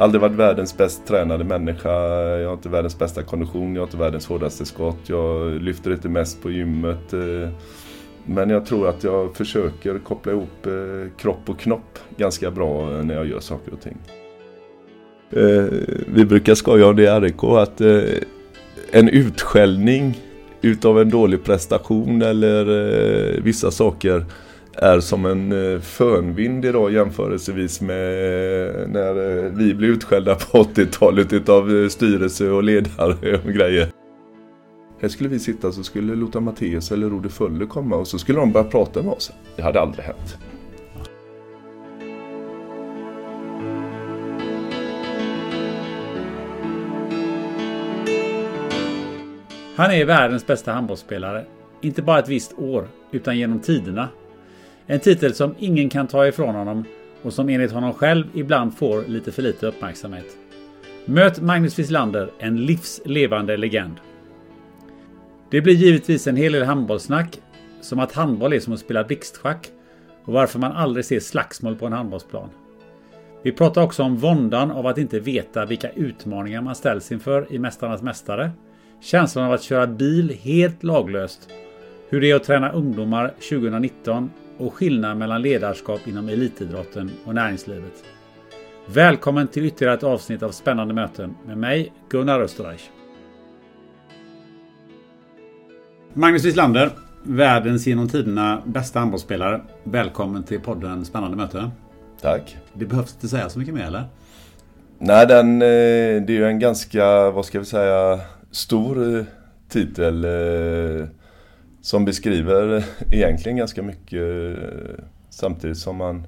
Aldrig varit världens bäst tränade människa. Jag har inte världens bästa kondition, jag har inte världens hårdaste skott. Jag lyfter inte mest på gymmet. Eh, Men jag tror att jag försöker koppla ihop eh, kropp och knopp ganska bra eh, när jag gör saker och ting. Vi brukar skoja om det i RIK att en utskällning utav en dålig prestation eller vissa saker är som en eh, fönvind idag jämförelsevis med eh, när eh, vi blev utskällda på 80-talet utav styrelse och ledare och grejer. Här skulle vi sitta så skulle Lotta Matteus eller Rode Fölle komma och så skulle de börja prata med oss. Det hade aldrig hänt. Han är världens bästa handbollsspelare. Inte bara ett visst år, utan genom tiderna. En titel som ingen kan ta ifrån honom och som enligt honom själv ibland får lite för lite uppmärksamhet. Möt Magnus Wislander, en livslevande legend. Det blir givetvis en hel del handbollssnack, som att handboll är som att spela blixtschack och varför man aldrig ser slagsmål på en handbollsplan. Vi pratar också om våndan av att inte veta vilka utmaningar man ställs inför i Mästarnas Mästare, känslan av att köra bil helt laglöst, hur det är att träna ungdomar 2019 och skillnad mellan ledarskap inom elitidrotten och näringslivet. Välkommen till ytterligare ett avsnitt av Spännande möten med mig, Gunnar Österreich. Magnus Wislander, världens genom tiderna bästa handbollsspelare. Välkommen till podden Spännande möten. Tack. Det behövs inte säga så mycket mer eller? Nej, den, eh, det är ju en ganska, vad ska vi säga, stor eh, titel eh, som beskriver egentligen ganska mycket samtidigt som man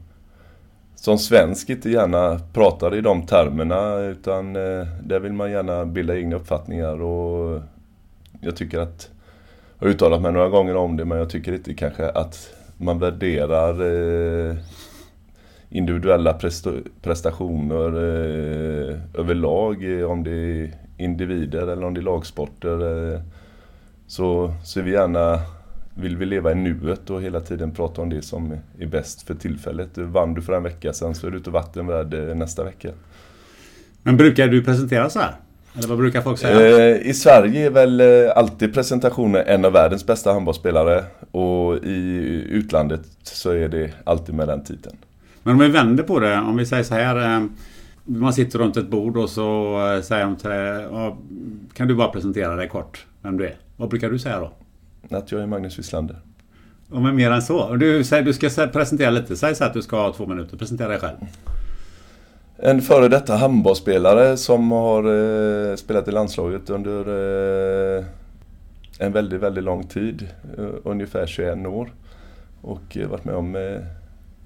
som svensk inte gärna pratar i de termerna utan eh, där vill man gärna bilda egna uppfattningar och jag tycker att jag har uttalat mig några gånger om det men jag tycker inte kanske att man värderar eh, individuella prestationer eh, överlag, om det är individer eller om det är lagsporter. Så, så vi gärna, vill vi leva i nuet och hela tiden prata om det som är bäst för tillfället. Vann du för en vecka sedan så är du ute vatten värd eh, nästa vecka. Men brukar du presentera så här? Eller vad brukar folk säga? Eh, I Sverige är väl eh, alltid presentationen en av världens bästa handbollsspelare och i utlandet så är det alltid med den titeln. Men om vi vänder på det, om vi säger så här. Man sitter runt ett bord och så säger de till dig, "Ja, Kan du bara presentera dig kort, vem du är? Vad brukar du säga då? Att jag är Magnus Wislander. Om är mer än så. Du, du ska presentera lite. Säg så att du ska ha två minuter. Presentera dig själv. En före detta handbollsspelare som har eh, spelat i landslaget under eh, en väldigt, väldigt lång tid. Eh, ungefär 21 år. Och eh, varit med om eh,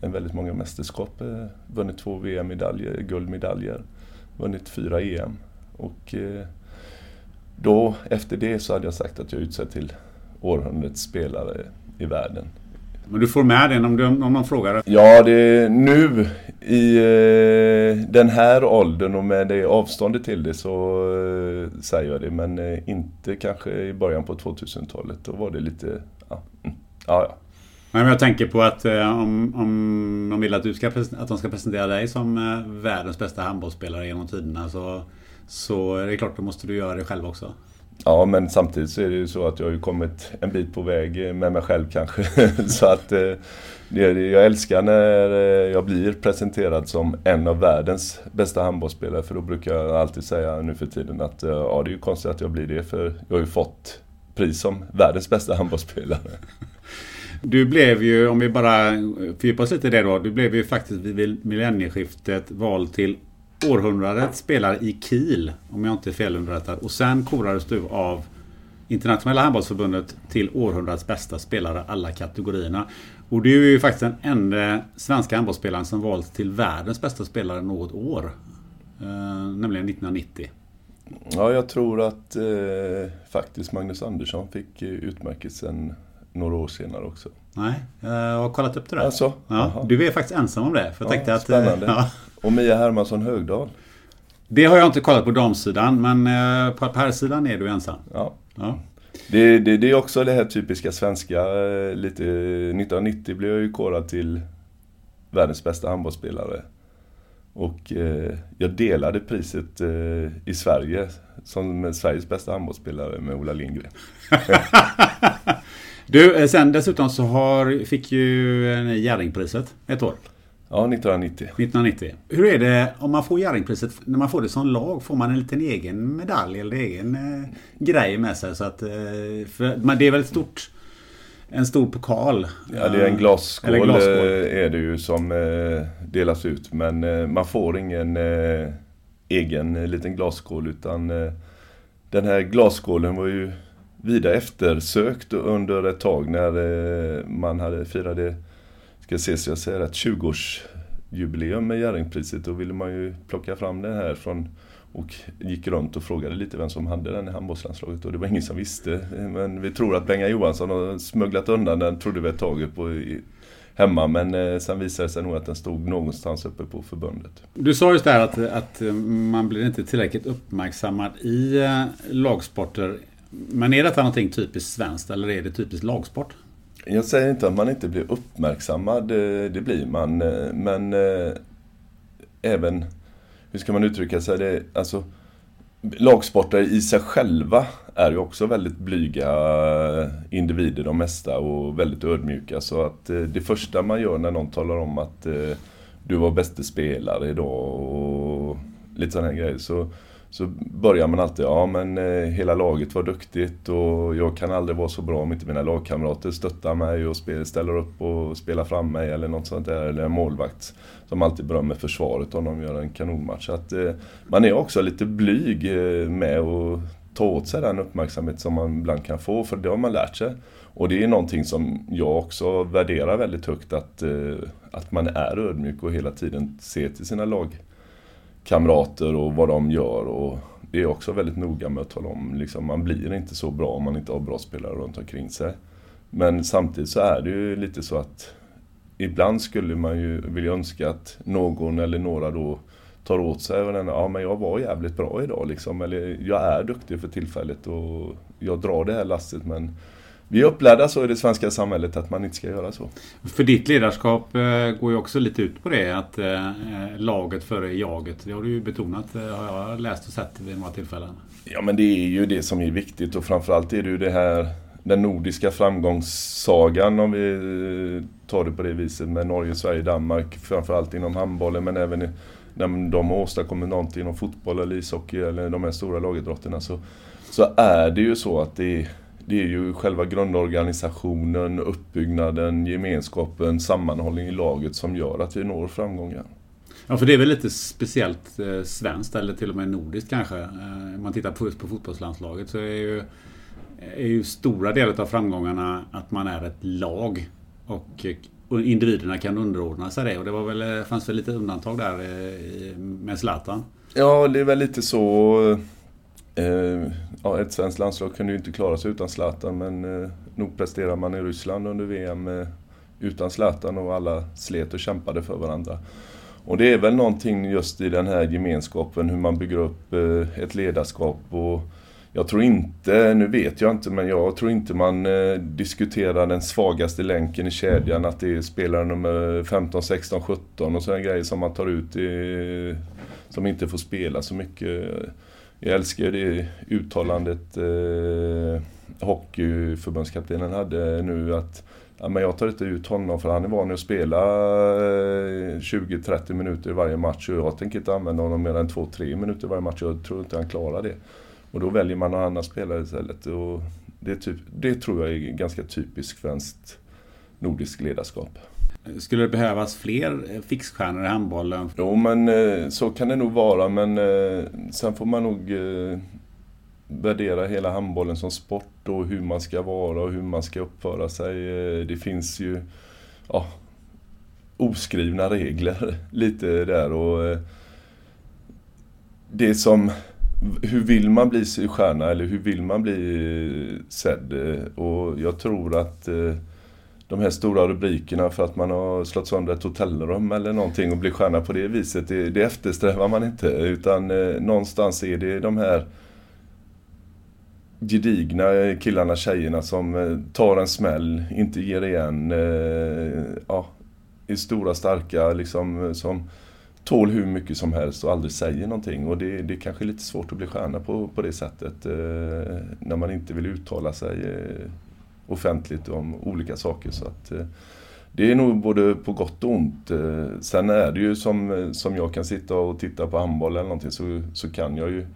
en väldigt många mästerskap. Eh, vunnit två VM-medaljer, guldmedaljer. Vunnit fyra EM. Och då, efter det, så hade jag sagt att jag utsett till århundradets spelare i världen. Men du får med den om, du, om någon frågar. Ja, det är nu i eh, den här åldern och med det avståndet till det så eh, säger jag det. Men eh, inte kanske i början på 2000-talet. Då var det lite, ja, mm, ja, ja. Nej, men jag tänker på att eh, om, om de vill att, du ska, att de ska presentera dig som eh, världens bästa handbollsspelare genom tiderna så Så det är klart, då måste du göra det själv också. Ja, men samtidigt så är det ju så att jag har ju kommit en bit på väg med mig själv kanske. så att eh, jag älskar när eh, jag blir presenterad som en av världens bästa handbollsspelare. För då brukar jag alltid säga nu för tiden att eh, ja, det är ju konstigt att jag blir det. För jag har ju fått pris som världens bästa handbollsspelare. Du blev ju, om vi bara fördjupar oss lite i det då. Du blev ju faktiskt vid millennieskiftet vald till århundradet spelar i Kiel, om jag inte är felunderrättad. Och sen korades du av Internationella handbollsförbundet till århundradets bästa spelare alla kategorierna. Och du är ju faktiskt den enda svenska handbollsspelaren som valts till världens bästa spelare något år. Eh, nämligen 1990. Ja, jag tror att eh, faktiskt Magnus Andersson fick eh, utmärkelsen några år senare också. Nej, jag har kollat upp det där. Alltså, ja, du är faktiskt ensam om det. För jag ja, tänkte att, spännande. Ja. Och Mia Hermansson Högdahl. Det har jag inte kollat på damsidan, men eh, på herrsidan är du ensam. Ja. ja. Det, det, det, är också det här typiska svenska. Eh, lite, 1990 blev jag ju korad till världens bästa handbollsspelare. Och eh, jag delade priset eh, i Sverige som Sveriges bästa handbollsspelare med Ola Lindgren. du, eh, sen dessutom så har, fick ju Jerringpriset ett år. Ja, 1990. 1990. Hur är det om man får Jerringpriset? När man får det som lag, får man en liten egen medalj eller egen eh, grej med sig? Så att, eh, för, men det är väl ett stort... En stor pokal. Ja, det är en glasskål, en glasskål. Eh, är det ju som eh, delas ut. Men eh, man får ingen eh, egen liten glasskål utan den här glasskålen var ju vida eftersökt under ett tag när eh, man hade firade ska se så jag säger att 20-årsjubileum med Jerringpriset. Då ville man ju plocka fram det här från och gick runt och frågade lite vem som hade den i handbollslandslaget och det var ingen som visste. Men vi tror att Benga Johansson har smugglat undan den, trodde vi ett tag på i, hemma. Men eh, sen visade det sig nog att den stod någonstans uppe på förbundet. Du sa just där att, att eh, man blir inte tillräckligt uppmärksammad i lagsporter. Men är detta någonting typiskt svenskt eller är det typiskt lagsport? Jag säger inte att man inte blir uppmärksammad, eh, det blir man. Eh, men eh, även, hur ska man uttrycka sig, det, alltså lagsportare i sig själva är ju också väldigt blyga individer de mesta och väldigt ödmjuka. Så att det första man gör när någon talar om att du var bäste spelare idag och lite sådana grejer. Så så börjar man alltid, ja men eh, hela laget var duktigt och jag kan aldrig vara så bra om inte mina lagkamrater stöttar mig och spel, ställer upp och spelar fram mig eller något sånt där. Eller en målvakt som alltid berömmer försvaret om de gör en kanonmatch. Så att, eh, man är också lite blyg eh, med att ta åt sig den uppmärksamhet som man ibland kan få, för det har man lärt sig. Och det är någonting som jag också värderar väldigt högt, att, eh, att man är ödmjuk och hela tiden ser till sina lag kamrater och vad de gör. Och det är också väldigt noga med att tala om, liksom, man blir inte så bra om man inte har bra spelare runt omkring sig. Men samtidigt så är det ju lite så att ibland skulle man ju vilja önska att någon eller några då tar åt sig och den, ja men jag var jävligt bra idag liksom. Eller jag är duktig för tillfället och jag drar det här lastet men vi är upplärda så i det svenska samhället att man inte ska göra så. För ditt ledarskap eh, går ju också lite ut på det att eh, laget före jaget. Det har du ju betonat, eh, har jag läst och sett vid några tillfällen. Ja men det är ju det som är viktigt och framförallt är det ju det här den nordiska framgångssagan om vi tar det på det viset med Norge, Sverige, Danmark. Framförallt inom handbollen men även när de har åstadkommit någonting inom fotboll eller ishockey eller de här stora lagidrotterna så, så är det ju så att det är det är ju själva grundorganisationen, uppbyggnaden, gemenskapen, sammanhållning i laget som gör att vi når framgångar. Ja, för det är väl lite speciellt eh, svenskt eller till och med nordiskt kanske. Eh, om man tittar på, på fotbollslandslaget så är ju, är ju stora delar av framgångarna att man är ett lag. Och, och individerna kan underordna sig det. Och det var väl, eh, fanns väl lite undantag där eh, med Zlatan. Ja, det är väl lite så Eh, ja, ett svenskt landslag kunde ju inte klara sig utan Zlatan men eh, nog presterar man i Ryssland under VM eh, utan Zlatan och alla slet och kämpade för varandra. Och det är väl någonting just i den här gemenskapen, hur man bygger upp eh, ett ledarskap. Och jag tror inte, nu vet jag inte, men jag tror inte man eh, diskuterar den svagaste länken i kedjan, att det är spelare nummer 15, 16, 17 och sådana grejer som man tar ut i, som inte får spela så mycket jag älskar ju det uttalandet eh, hockeyförbundskaptenen hade nu att ja, men jag tar inte ut honom för han är van att spela eh, 20-30 minuter i varje match och jag tänker inte använda honom mer än 2-3 minuter i varje match. Jag tror inte han klarar det. Och då väljer man någon annan spelare istället. Och det, typ, det tror jag är ganska typiskt svenskt nordiskt ledarskap. Skulle det behövas fler eh, fixstjärnor i handbollen? Jo, men eh, så kan det nog vara. Men eh, sen får man nog värdera hela handbollen som sport och hur man ska vara och hur man ska uppföra sig. Det finns ju ja, oskrivna regler lite där. och Det som hur vill man bli stjärna eller hur vill man bli sedd? Och jag tror att eh, de här stora rubrikerna för att man har slått sönder ett hotellrum eller någonting och blir stjärna på det viset, det, det eftersträvar man inte. Utan eh, någonstans är det de här gedigna killarna, tjejerna som eh, tar en smäll, inte ger igen. Eh, ja, är stora, starka liksom eh, som tål hur mycket som helst och aldrig säger någonting. Och det, det kanske är lite svårt att bli stjärna på, på det sättet. Eh, när man inte vill uttala sig eh, offentligt om olika saker. Så att, eh, det är nog både på gott och ont. Eh, sen är det ju som, eh, som jag kan sitta och titta på handboll eller någonting så, så kan jag ju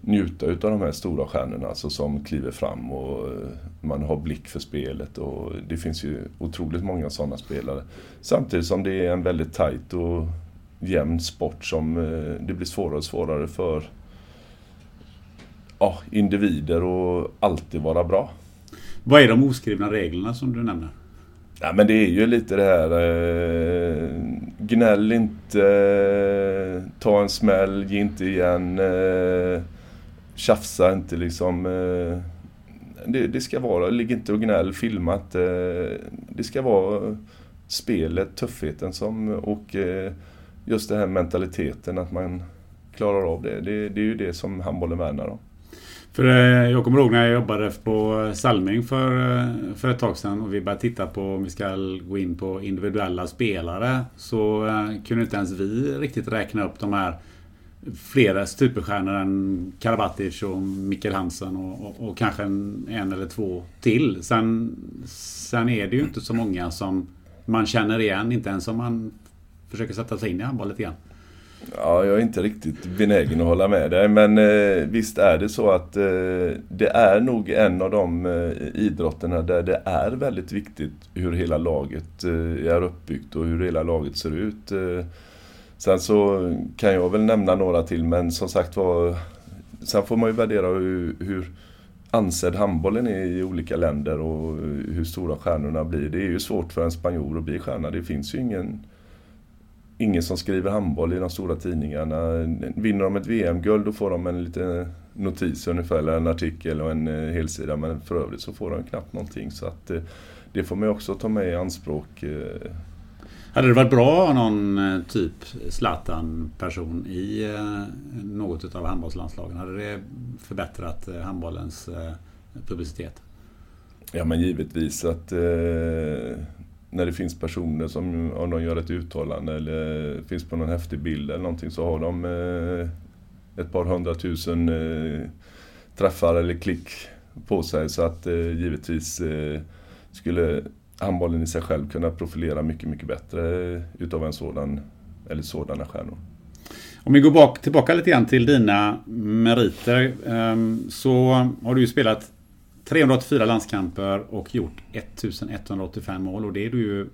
njuta utav de här stora stjärnorna alltså som kliver fram och man har blick för spelet och det finns ju otroligt många sådana spelare. Samtidigt som det är en väldigt tajt och jämn sport som det blir svårare och svårare för ja, individer att alltid vara bra. Vad är de oskrivna reglerna som du nämner? Ja, men det är ju lite det här eh, gnäll inte, eh, ta en smäll, ge inte igen, eh, tjafsa inte liksom. Eh, det, det, ska vara, ligg inte och gnäll, filma Eh, det ska vara spelet, tuffheten som och eh, just den här mentaliteten att man klarar av det. Det, det är ju det som handbollen värnar om. För eh, jag kommer ihåg när jag jobbade på eh, Salming för, eh, för ett tag sedan och vi började titta på om vi ska gå in på individuella spelare. Så kunde inte ens vi riktigt räkna upp de här flera superstjärnor än Karabatic och Mikkel Hansen och, och, och, kanske en, en eller två till. Sen, sen är det ju inte så många som man känner igen, inte ens om man försöker sätta sig in i handboll lite grann. Ja, jag är inte riktigt benägen att hålla med dig. Men eh, visst är det så att eh, det är nog en av de eh, idrotterna där det är väldigt viktigt hur hela laget eh, är uppbyggt och hur hela laget ser ut. Eh, sen så kan jag väl nämna några till, men som sagt var, sen får man ju värdera hur, hur ansedd handbollen är i olika länder och hur stora stjärnorna blir. Det är ju svårt för en spanjor att bli stjärna. Det finns ju ingen ingen som skriver handboll i de stora tidningarna. Vinner de ett VM-guld då får de en liten notis ungefär, eller en artikel och en eh, helsida. Men för övrigt så får de knappt någonting. Så att eh, det får man också ta med i anspråk. Eh. Hade det varit bra att ha någon typ Zlatan-person i något av handbollslandslagen? Hade det förbättrat handbollens publicitet? Ja men givetvis att när det finns personer som, om de gör ett uttalande eller finns på någon häftig bild eller någonting så har de eh, ett par hundratusen eh, träffar eller klick på sig. Så att eh, givetvis eh, skulle handbollen i sig själv kunna profilera mycket, mycket bättre eh, utav en sådan, eller sådana stjärnor. Om vi går bak, tillbaka lite grann till dina meriter ehm, så har du ju spelat 384 landskamper och gjort 1185 mål och det är du ju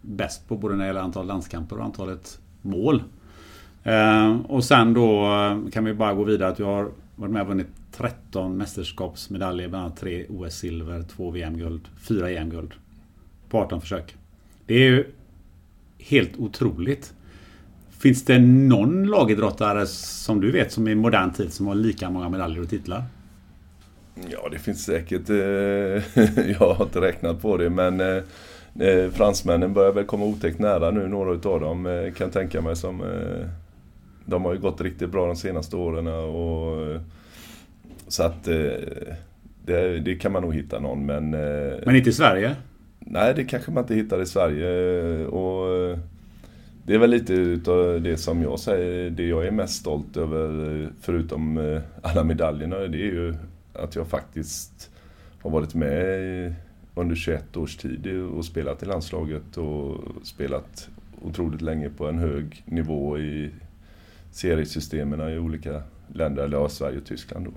bäst på både när det gäller antal landskamper och antalet mål. Ehm, och sen då eh, kan vi bara gå vidare att du har varit med och vunnit 13 mästerskapsmedaljer, bland annat 3 OS-silver, 2 VM-guld, 4 EM-guld. På 18 försök. Det är ju helt otroligt. Finns det någon lagidrottare som du vet som i modern tid som har lika många medaljer och titlar? Ja, det finns säkert. Eh, jag har inte räknat på det men eh, eh, fransmännen börjar väl komma otäckt nära nu, några utav dem kan jag tänka mig som de har ju gått riktigt bra de senaste åren och så att det, det kan man nog hitta någon men... Men inte i Sverige? Nej, det kanske man inte hittar i Sverige och det är väl lite utav det som jag säger, det jag är mest stolt över förutom alla medaljerna, det är ju att jag faktiskt har varit med under 21 års tid och spelat i landslaget och spelat otroligt länge på en hög nivå i seriesystemen i olika länder, eller Sverige och Tyskland. Då.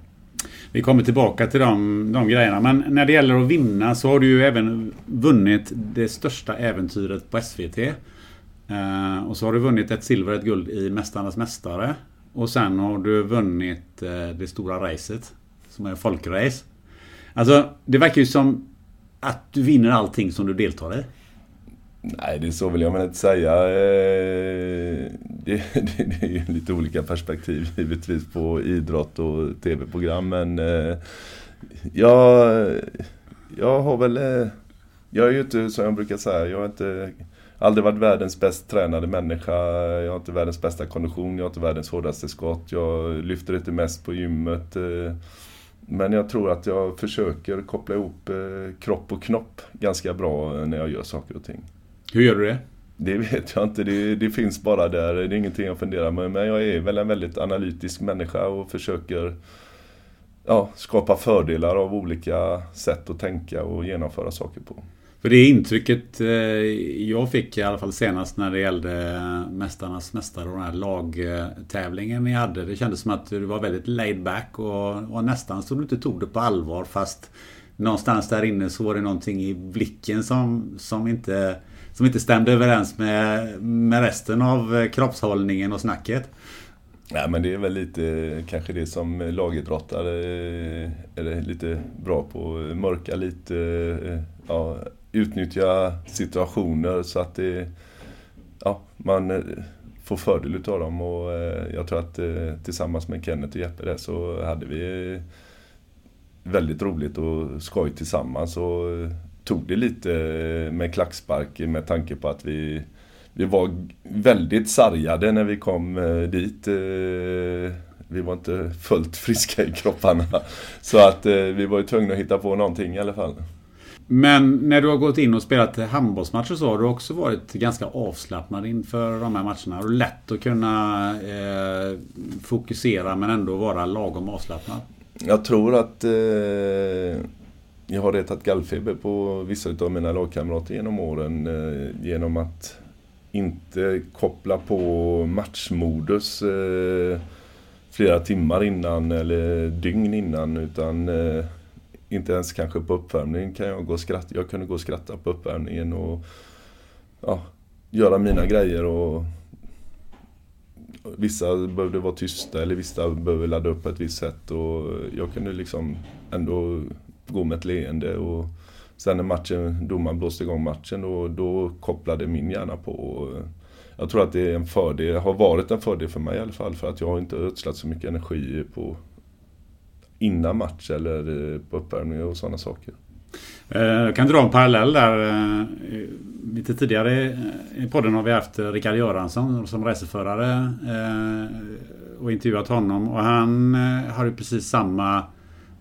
Vi kommer tillbaka till de, de grejerna. Men när det gäller att vinna så har du ju även vunnit det största äventyret på SVT. Eh, och så har du vunnit ett silver och ett guld i Mästarnas Mästare. Och sen har du vunnit eh, det stora racet. Som är folkrace. Alltså, det verkar ju som att du vinner allting som du deltar i. Nej, det är så vill jag väl inte säga. Eh, det, det, det är ju lite olika perspektiv givetvis på idrott och tv-program. Men eh, jag, jag har väl... Eh, jag är ju inte, som jag brukar säga, jag har inte aldrig varit världens bäst tränade människa. Jag har inte världens bästa kondition, jag har inte världens hårdaste skott. Jag lyfter inte mest på gymmet. Men jag tror att jag försöker koppla ihop kropp och knopp ganska bra när jag gör saker och ting. Hur gör du det? Det vet jag inte. Det, det, finns bara där. Det är ingenting jag funderar med. Men jag är väl en väldigt analytisk människa och försöker ja, skapa fördelar av olika sätt att tänka och genomföra saker på. För det intrycket eh, jag fick i alla fall senast när det gällde eh, Mästarnas Mästare och den här lagtävlingen ni hade. Det kändes som att du var väldigt laid back och, och nästan som du inte tog det på allvar fast någonstans där inne så var det någonting i blicken som, som inte som inte stämde överens med, med resten av eh, kroppshållningen och snacket. Nej men det är väl lite kanske det som lagidrottare är lite bra på. Mörka lite, ja, utnyttja situationer så att det, ja, man eh, får fördel utav dem. Och eh, jag tror att eh, tillsammans med Kenneth och Jeppe där så hade vi väldigt roligt och skoj tillsammans. Och tog det lite med klackspark med tanke på att vi, vi var väldigt sargade när vi kom dit. Vi var inte fullt friska i kropparna. Så att vi var ju tvungna att hitta på någonting i alla fall. Men när du har gått in och spelat handbollsmatcher så har du också varit ganska avslappnad inför de här matcherna. Har du lätt att kunna eh, fokusera men ändå vara lagom avslappnad? Jag tror att eh, jag har retat gallfeber på vissa av mina lagkamrater genom åren eh, genom att inte koppla på matchmodus eh, flera timmar innan eller dygn innan utan eh, inte ens kanske på uppvärmningen kan jag gå och skratta. Jag kunde gå och skratta på uppvärmningen och ja, göra mina grejer och Vissa behövde vara tysta eller vissa behövde ladda upp på ett visst sätt och jag kunde liksom ändå gå med ett leende. Och sen när matchen, domaren blåste igång matchen då, då kopplade min hjärna på. Jag tror att det är en fördel, har varit en fördel för mig i alla fall. För att jag har inte ödslat så mycket energi på innan match eller eh, på uppvärmning och sådana saker. Eh, jag kan dra en parallell där. Eh, lite tidigare i podden har vi haft Rickard Göransson som reseförare och intervjuat honom. Och han har ju precis samma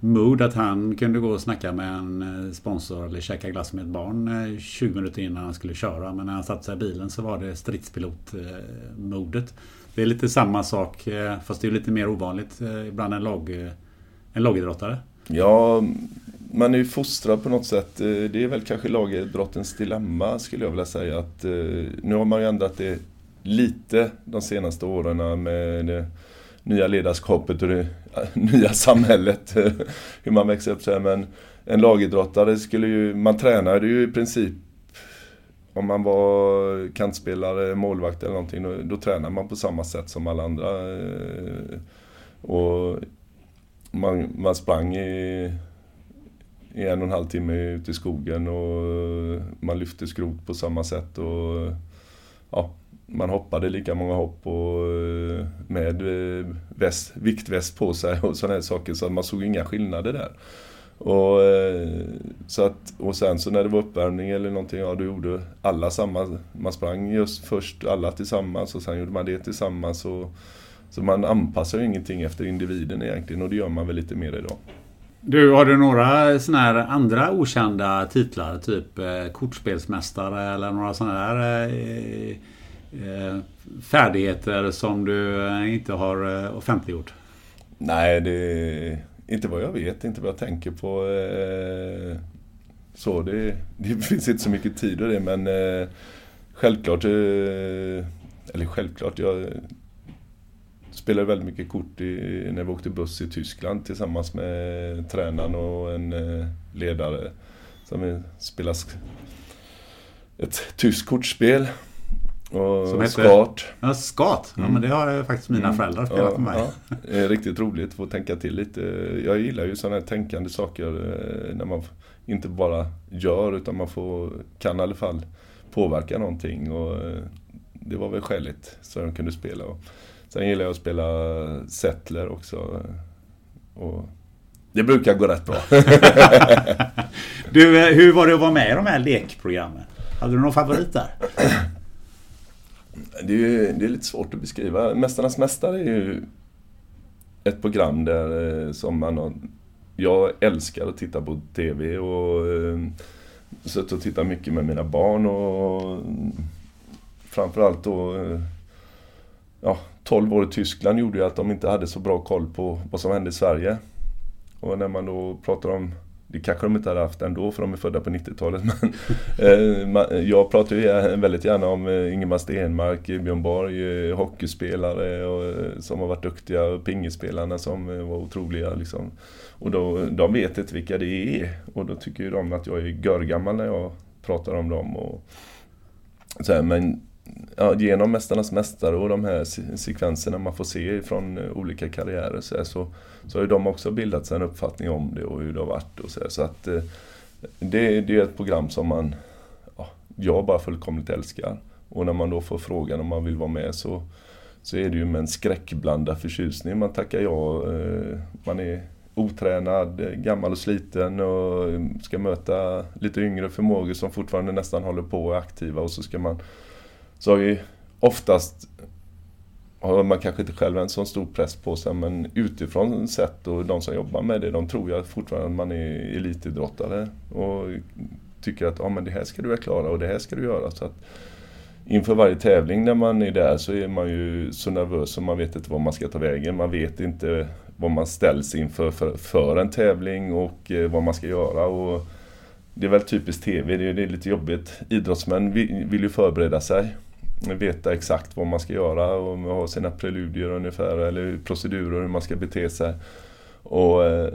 mood att han kunde gå och snacka med en sponsor eller käka glass med ett barn 20 minuter innan han skulle köra. Men när han satte sig i bilen så var det stridspilot-modet. Det är lite samma sak fast det är lite mer ovanligt bland en, lag, en lagidrottare. Ja, man är ju fostrad på något sätt. Eh, det är väl kanske lagidrottens dilemma skulle jag vilja säga. Att, eh, nu har man ju ändrat det lite de senaste åren med det nya ledarskapet och det eh, nya samhället. hur man växer upp så här. Men en lagidrottare skulle ju, man tränade ju i princip om man var kantspelare, målvakt eller någonting, då, då tränar man på samma sätt som alla andra. Och man, man sprang i, i en och en halv timme ute i skogen och man lyfte skrot på samma sätt. Och, ja, man hoppade lika många hopp och, med eh, väst, viktväst på sig och sådana saker så man såg inga skillnader där. Och, eh, så att, och sen så när det var uppvärmning eller någonting, ja då gjorde alla samma. Man sprang just först alla tillsammans och sen gjorde man det tillsammans. Och, så man anpassar ju ingenting efter individen egentligen och det gör man väl lite mer idag. Du, har du några såna här andra okända titlar? Typ eh, kortspelsmästare eller några sådana där eh, Eh, färdigheter som du eh, inte har eh, offentliggjort? Nej, det inte vad jag vet, inte vad jag tänker på. Eh, så det, det finns inte så mycket tid och det men självklart, eller självklart, jag spelade väldigt mycket kort i, när vi åkte buss i Tyskland tillsammans med tränaren och en eh, ledare. Som spelade ett tyskt kortspel. Och Som heter? Skat. Ja, skat. Ja, men det har faktiskt mina mm. föräldrar spelat ja, med mig. Ja. Det är riktigt roligt att få tänka till lite. Jag gillar ju sådana här tänkande saker eh, när man inte bara gör utan man får, kan i alla fall påverka någonting. Och eh, det var väl skäligt så jag kunde spela. Sen gillar jag att spela settler också. Och det brukar gå rätt bra. du, eh, hur var det att vara med i de här lekprogrammen? Hade du någon favorit där? Det är, det är lite svårt att beskriva. Mästarnas Mästare är ju ett program där eh, som man har, Jag älskar att titta på TV och eh, suttit och tittat mycket med mina barn och framförallt då ja, 12 år i Tyskland gjorde ju att de inte hade så bra koll på vad som hände i Sverige. Och när man då pratar om det kanske de inte hade haft ändå för de är födda på 90-talet. Men eh, jag pratar ju väldigt gärna om eh, Ingemar Stenmark, Björn Borg, eh, hockeyspelare och, eh, som har varit duktiga, och pingispelarna som var otroliga. Liksom. Och då, de vet inte vilka det är. Och då tycker ju de att jag är görgammal när jag pratar om dem. Och, så här, men ja, genom Mästarnas Mästare och de här sekvenserna man får se från eh, olika karriärer så, här, så, så har ju de också bildat sig en uppfattning om det och hur det har varit. Och så, här, så att eh, det, det, är ett program som man, ja, jag bara fullkomligt älskar. Och när man då får frågan om man vill vara med så, så är det ju med en skräckblandad förtjusning man tackar ja. Eh, man är otränad, gammal och sliten och ska möta lite yngre förmågor som fortfarande nästan håller på och är aktiva och så ska man så har ju oftast har man kanske inte själv en sån stor press på sig men utifrån sett och de som jobbar med det, de tror ju fortfarande att man är elitidrottare och tycker att ja, men det här ska du väl klara och det här ska du göra. Så att inför varje tävling när man är där så är man ju så nervös så man vet inte vad man ska ta vägen. Man vet inte vad man ställs inför för, för en tävling och eh, vad man ska göra. Och det är väl typiskt TV, det är, det är lite jobbigt. Idrottsmän vill, vill ju förbereda sig veta exakt vad man ska göra och ha sina preludier ungefär eller procedurer hur man ska bete sig. Och eh,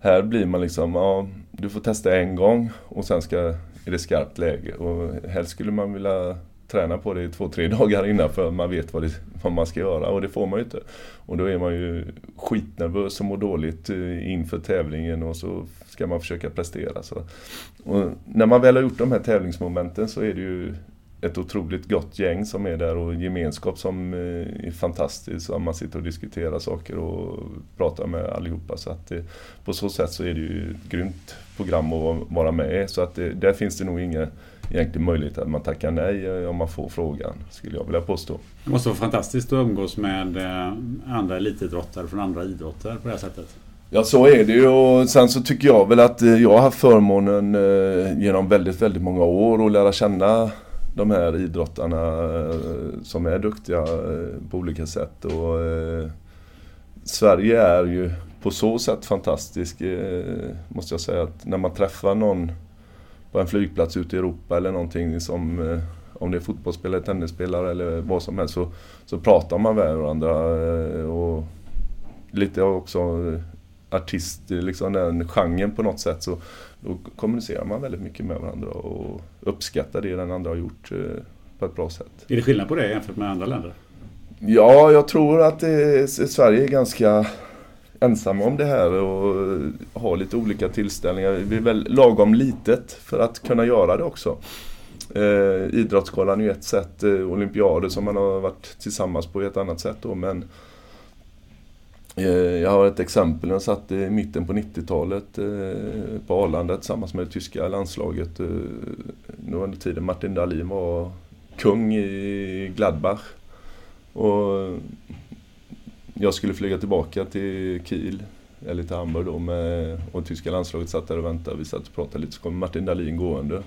här blir man liksom, ja du får testa en gång och sen ska, är det skarpt läge. Och helst skulle man vilja träna på det i två, tre dagar innan för man vet vad, det, vad, man ska göra och det får man ju inte. Och då är man ju skitnervös och mår dåligt eh, inför tävlingen och så ska man försöka prestera. Så. Och när man väl har gjort de här tävlingsmomenten så är det ju ett otroligt gott gäng som är där och gemenskap som eh, är fantastisk. Man sitter och diskuterar saker och pratar med allihopa. Så att det, på så sätt så är det ju ett grymt program att vara med i. Så att det, där finns det nog ingen egentlig möjlighet att man tackar nej eh, om man får frågan, skulle jag vilja påstå. Det måste vara fantastiskt att umgås med eh, andra elitidrottare från andra idrotter på det här sättet. Ja så är det ju och sen så tycker jag väl att jag har haft förmånen genom väldigt, väldigt många år att lära känna de här idrottarna eh, som är duktiga eh, på olika sätt. Och, eh, Sverige är ju på så sätt fantastisk, eh, måste jag säga. att När man träffar någon på en flygplats ute i Europa eller någonting som om det är fotbollsspelare, tennisspelare eller vad som helst så, så pratar man med varandra. Och lite också artist, liksom den genren på något sätt. Så då kommunicerar man väldigt mycket med varandra och uppskattar det den andra har gjort eh, på ett bra sätt. Är det skillnad på det jämfört med andra länder? Ja, jag tror att det, Sverige är ganska ensamma om det här och har lite olika tillställningar. Vi är väl lagom litet för att kunna göra det också. Eh, Idrottsgalan är ju ett sätt, eh, olympiader som man har varit tillsammans på ett annat sätt då. Men Eh, Eh, jag har ett exempel. Jag satt i mitten på 90-talet eh, på Arlanda tillsammans med det tyska landslaget. Eh, nu under tiden Martin Dahlin var kung i Gladbach. Och jag skulle flyga tillbaka till Kiel, eller till Hamburg då, med, och tyska landslaget satt där och väntade. Vi satt och pratade lite, så kom Martin Dahlin gående.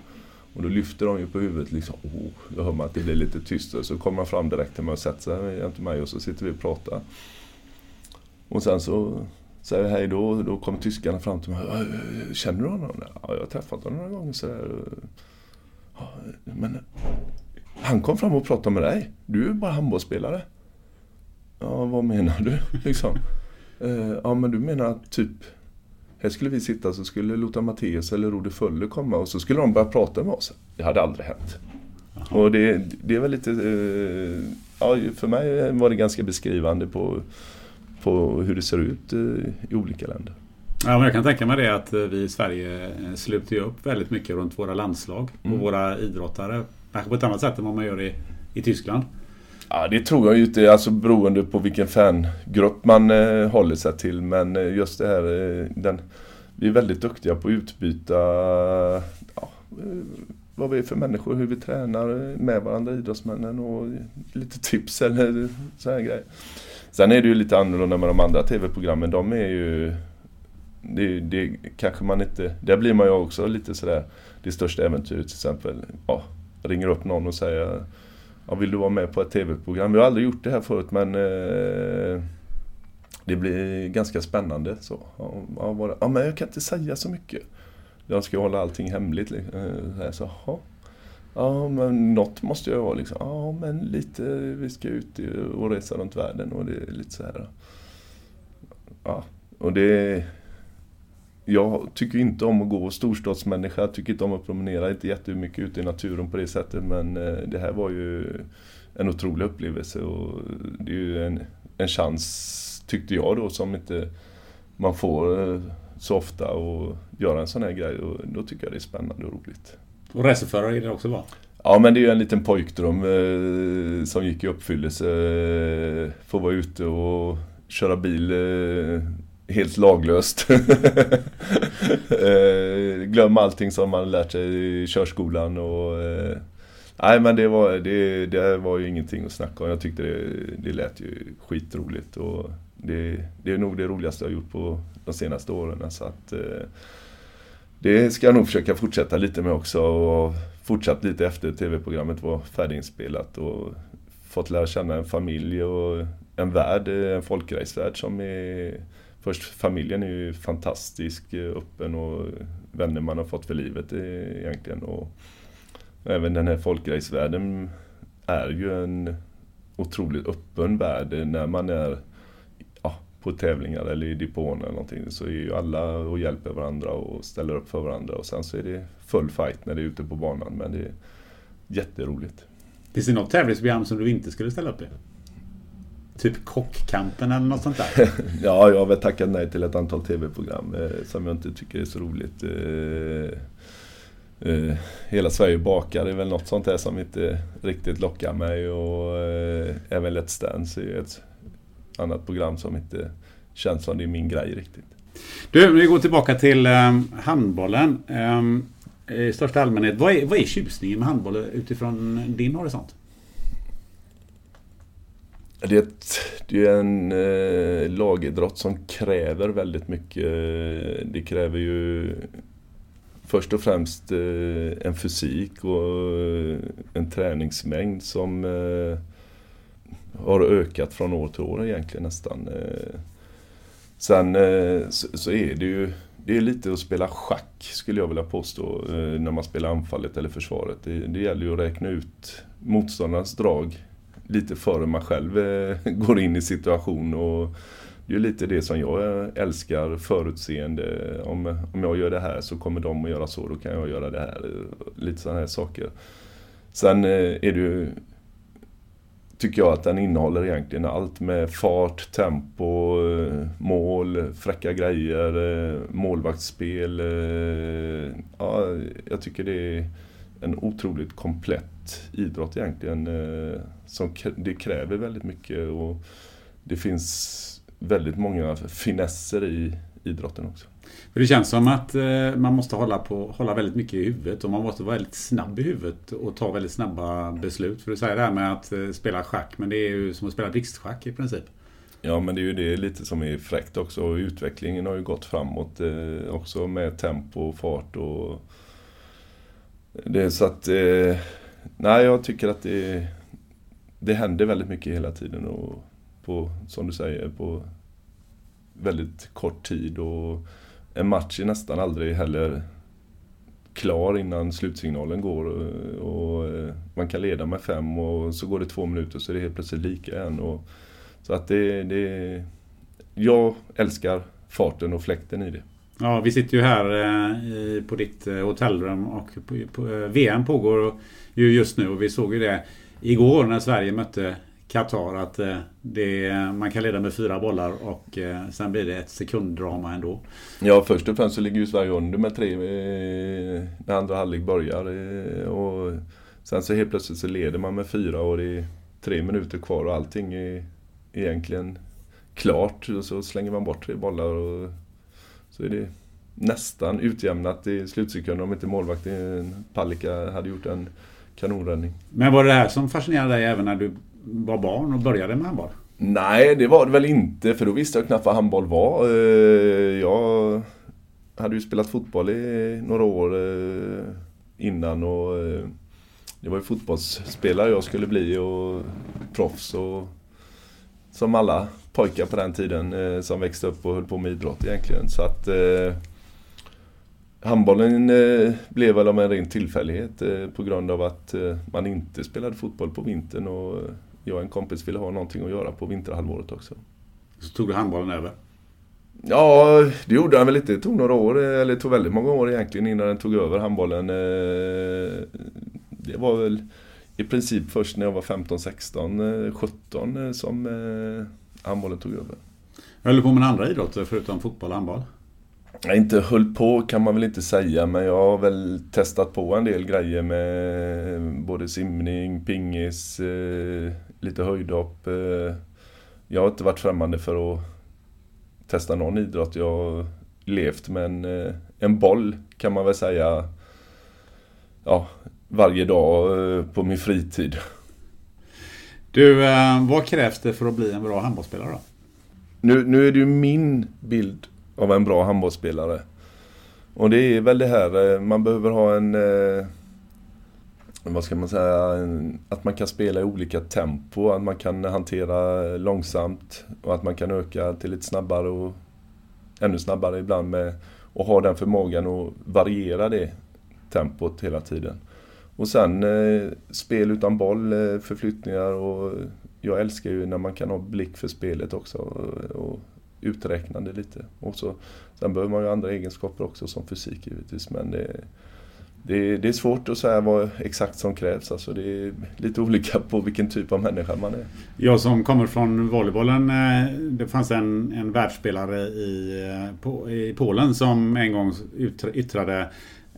Och då lyfter de ju på huvudet liksom. Oh, då hör man att det blir lite tyst. Så kommer han fram direkt till mig och sätter sig jämte mig och så sitter vi och pratar. Och sen så säger vi hej då. Då kommer tyskarna fram till mig. Känner du honom? Ja, jag har träffat honom några gånger sådär. Ja, men han kom fram och pratade med dig. Du är bara handbollsspelare. Ja, vad menar du? Liksom. Eh, ja, men du menar typ här skulle vi sitta så skulle Lotta Matteus eller Rode Fölle komma och så skulle de börja prata med oss. Det hade aldrig hänt. Aha. Och det, det var lite... Eh, ja, för mig var det ganska beskrivande på, på hur det ser ut eh, i olika länder. Ja, men jag kan tänka mig det att vi i Sverige sluter upp väldigt mycket runt våra landslag och mm. våra idrottare. Kanske på ett annat sätt än vad man gör i, i Tyskland. Ja, det tror jag ju inte, alltså beroende på vilken fangrupp man eh, håller sig till. Men eh, just det här, eh, den, vi är väldigt duktiga på att utbyta ja, eh, vad vi är för människor, hur vi tränar med varandra, idrottsmännen och lite tips eller så här grejer. Sen är det ju lite annorlunda med de andra TV-programmen. De är ju... Det, det kanske man inte... Där blir man ju också lite sådär, det största äventyret till exempel. Ja, ringer upp någon och säger ja, vill du vara med på ett tv-program? Vi har aldrig gjort det här förut men eh, det blir ganska spännande. Så, ja, bara, ja, men jag kan inte säga så mycket. Jag ska hålla allting hemligt. Liksom. så, ja ja, men något måste jag vara liksom. Ja, men lite, vi ska ut och resa runt världen och det är lite så här. Ja, och det jag tycker inte om att gå storstadsmänniska, jag tycker inte om att promenera, inte jättemycket ute i naturen på det sättet men eh, det här var ju en otrolig upplevelse och det är ju en, en chans, tyckte jag då, som inte man får eh, så ofta att göra en sån här grej och då tycker jag det är spännande och roligt. Och racerförare är det också va? Ja men det är ju en liten pojkdröm eh, som gick i uppfyllelse. Eh, få vara ute och köra bil eh, helt laglöst. Eh, glöm allting som man lärt sig i körskolan och eh, Nej men det var, det, det var ju ingenting att snacka om. Jag tyckte det, det lät ju skitroligt och det, det är nog det roligaste jag gjort på de senaste åren. Så att, eh, det ska jag nog försöka fortsätta lite med också och fortsatt lite efter tv-programmet var färdiginspelat och fått lära känna en familj och en värld, en folkracevärld som är Först familjen är ju fantastisk, öppen och vänner man har fått för livet egentligen. Och även den här folkracevärlden är ju en otroligt öppen värld när man är på tävlingar eller i depån eller någonting. Så är ju alla och hjälper varandra och ställer upp för varandra. Och sen så är det full fight när det är ute på banan. Men det är jätteroligt. Finns det något tävlingsprogram som du inte skulle ställa upp i? Typ Kockkampen eller något sånt där? ja, jag har väl tackat nej till ett antal tv-program eh, som jag inte tycker är så roligt. Eh, eh, Hela Sverige bakar är väl något sånt där som inte riktigt lockar mig och eh, även Let's Dance är ett annat program som inte känns som det är min grej riktigt. Du, vi går tillbaka till um, handbollen. Um, I största allmänhet, vad är, vad är tjusningen med handboll utifrån din horisont? Det är, ett, det är en eh, lagidrott som kräver väldigt mycket. Det kräver ju först och främst eh, en fysik och eh, en träningsmängd som eh, har ökat från år till år egentligen nästan. Eh, sen eh, så, är det ju det är lite att spela schack skulle jag vilja påstå eh, när man spelar anfallet eller försvaret. Det, det gäller ju att räkna ut motståndarnas drag lite före man själv går in i situation. Och det är lite det som jag älskar, förutseende. Om, om jag gör det här så kommer de att göra så, då kan jag göra det här. Lite sådana här saker. Sen är det ju, tycker jag att den innehåller egentligen allt med fart, tempo, eh, mål, fräcka grejer, eh, målvaktsspel. Eh, ja, jag tycker det är en otroligt komplett idrott egentligen. Som det kräver väldigt mycket och det finns väldigt många finesser i idrotten också. Det känns som att eh, man måste hålla, på, hålla väldigt mycket i huvudet och man måste vara väldigt snabb i huvudet och ta väldigt snabba beslut. För du säger det här med att eh, spela schack, men det är ju som att spela blixtschack i princip. Ja men det är ju det lite som är fräckt också. Utvecklingen har ju gått framåt eh, också med tempo och fart och Det är så att, eh, nej jag tycker att det, det händer väldigt mycket hela tiden och på, som du säger, på väldigt kort tid och en match är nästan aldrig heller klar innan slutsignalen går eh, och, och man kan leda med fem och så går det två minuter så är det helt plötsligt lika igen. Och, så att det, det... Jag älskar farten och fläkten i det. Ja, vi sitter ju här eh, på ditt hotellrum och VM pågår ju just nu och vi såg ju det igår när Sverige mötte Qatar att eh, det, man kan leda med fyra bollar och eh, sen blir det ett sekunddrama ändå. Ja, först och främst så ligger ju Sverige under med tre när andra halvlek börjar. Och sen så helt plötsligt så leder man med fyra och det är tre minuter kvar och allting är egentligen klart. Och så slänger man bort tre bollar och så är det nästan utjämnat i slutsekunden om inte målvakten Palicka hade gjort en kanonräddning. Men var det det här som fascinerade dig även när du var barn och började med handboll? Nej, det var det väl inte för då visste jag knappt vad handboll var. Eh, jag hade ju spelat fotboll i några år eh, innan och eh, det var ju fotbollsspelare jag skulle bli och proffs och som alla pojkar på den tiden som växte upp och höll på med idrott egentligen. Så att Handbollen blev väl av en ren tillfällighet på grund av att man inte spelade fotboll på vintern och jag och en kompis ville ha någonting att göra på vinterhalvåret också. Så tog du handbollen över? Ja, det gjorde han väl inte. Det tog några år, eller det tog väldigt många år egentligen innan den tog över handbollen. Det var väl i princip först när jag var 15, 16, 17 som handbollen tog över. Höll du på med andra idrotter förutom fotboll och handboll? Jag inte höll på kan man väl inte säga men jag har väl testat på en del grejer med både simning, pingis, eh, lite höjdhopp. Eh. Jag har inte varit främmande för att testa någon idrott. Jag har levt med en, eh, en boll kan man väl säga ja, varje dag på min fritid. Du, vad krävs det för att bli en bra handbollsspelare då? Nu, nu är det ju min bild av en bra handbollsspelare. Och det är väl det här, eh, man behöver ha en... Vad ska man säga? Att man kan spela i olika tempo, att man kan hantera långsamt och att man kan öka till lite snabbare och ännu snabbare ibland med och ha den förmågan att variera det tempot hela tiden. Och sen eh, spel utan boll, eh, förflyttningar och jag älskar ju när man kan ha blick för spelet också. Och, och uträknande lite. Och så, sen behöver man ju andra egenskaper också som fysik givetvis. Men det, det, det är svårt att säga vad exakt som krävs. Alltså det är lite olika på vilken typ av människa man är. Jag som kommer från volleybollen. Eh, det fanns en, en världsspelare i, eh, i Polen som en gång yttrade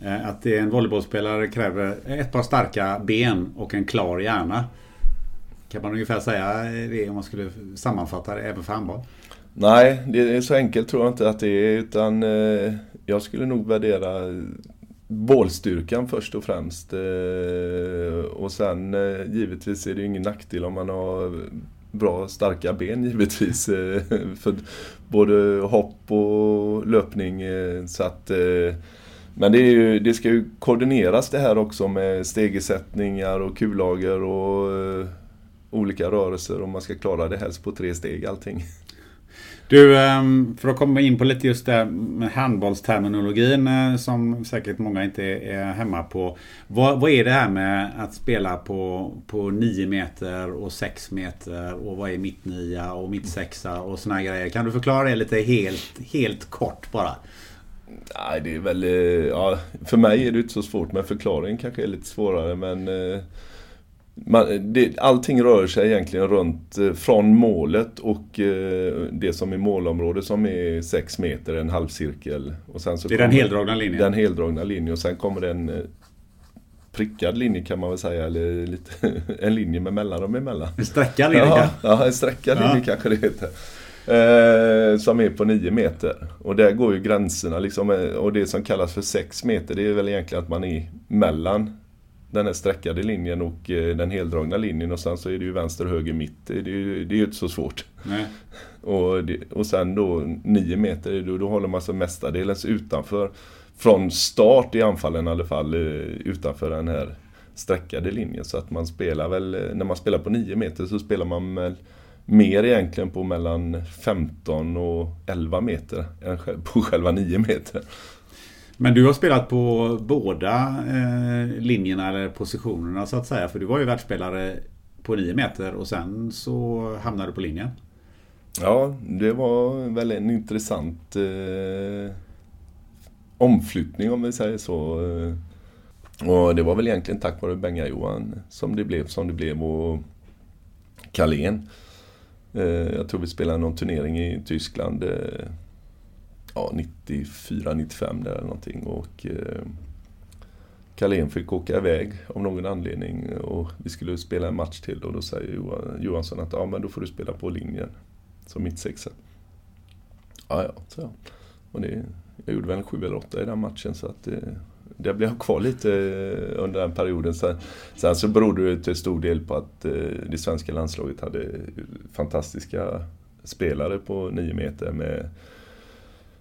eh, att en volleybollspelare kräver ett par starka ben och en klar hjärna. Kan man ungefär säga det om man skulle sammanfatta det även för handboll? Nej, det är så enkelt tror jag inte att det är utan jag skulle nog värdera bålstyrkan först och främst. Eh, och sen eh, givetvis är det ju ingen nackdel om man har bra starka ben givetvis. Eh, för både hopp och löpning. Så att, men det, ju, det, ska ju koordineras det här också med stegersättningar och kullager och olika rörelser och man ska klara det helst på tre steg allting. Du, ehm, för att komma in på lite just det med handbollsterminologin eh, som säkert många inte är hemma på. Vad, vad är det här med att spela på, på 9 meter och 6 meter och vad är mitt nia och mitt sexa och såna grejer? Kan du förklara det lite helt, helt kort bara? Nej, det är väl... Eh, ja, för mig är det inte så svårt men förklaringen kanske är lite svårare men eh, man, det, allting rör sig egentligen runt eh, från målet och eh, det som är målområdet som är 6 meter, en halvcirkel. Och sen så det är den heldragna linjen? Den heldragna linjen och sen kommer det en eh, prickad linje kan man väl säga, eller lite, en linje med mellanrum emellan. En streckad linje? Ja, ja en streckad ja. linje kanske det heter. Eh, som är på 9 meter. Och där går ju gränserna liksom, och det som kallas för 6 meter det är väl egentligen att man är mellan den här streckade linjen och eh, den heldragna linjen och sen så är det ju vänster, höger, mitt. Det är ju, det är ju inte så svårt. Nej. Och, det, och sen då 9 meter, då, då håller man sig mestadels utanför. från start i anfallen i alla fall eh, utanför den här sträckade linjen. Så att man spelar väl, eh, när man spelar på 9 meter så spelar man väl mer egentligen på mellan 15 och 11 meter än på själva 9 meter. Men du har spelat på båda eh, linjerna eller positionerna så att säga. För du var ju världsspelare på 9 meter och sen så hamnade du på linjen. Ja, det var väl en intressant eh, omflyttning om vi säger så. Eh, och det var väl egentligen tack vare Benga-Johan som det blev som det blev och Carlén. Eh, jag tror vi spelade någon turnering i Tyskland eh, ja, 94-95 där eller någonting. Och eh, Carlén fick åka iväg av någon anledning och vi skulle spela en match till och då säger Johansson att ja, men då får du spela på linjen som mittsexa. Ja, ja, så ja. Och det, jag gjorde väl en sju eller åtta i den matchen så att eh, det, det blev jag kvar lite eh, under den perioden. Sen, sen så berodde det till stor del på att eh, det svenska landslaget hade fantastiska spelare på nio meter med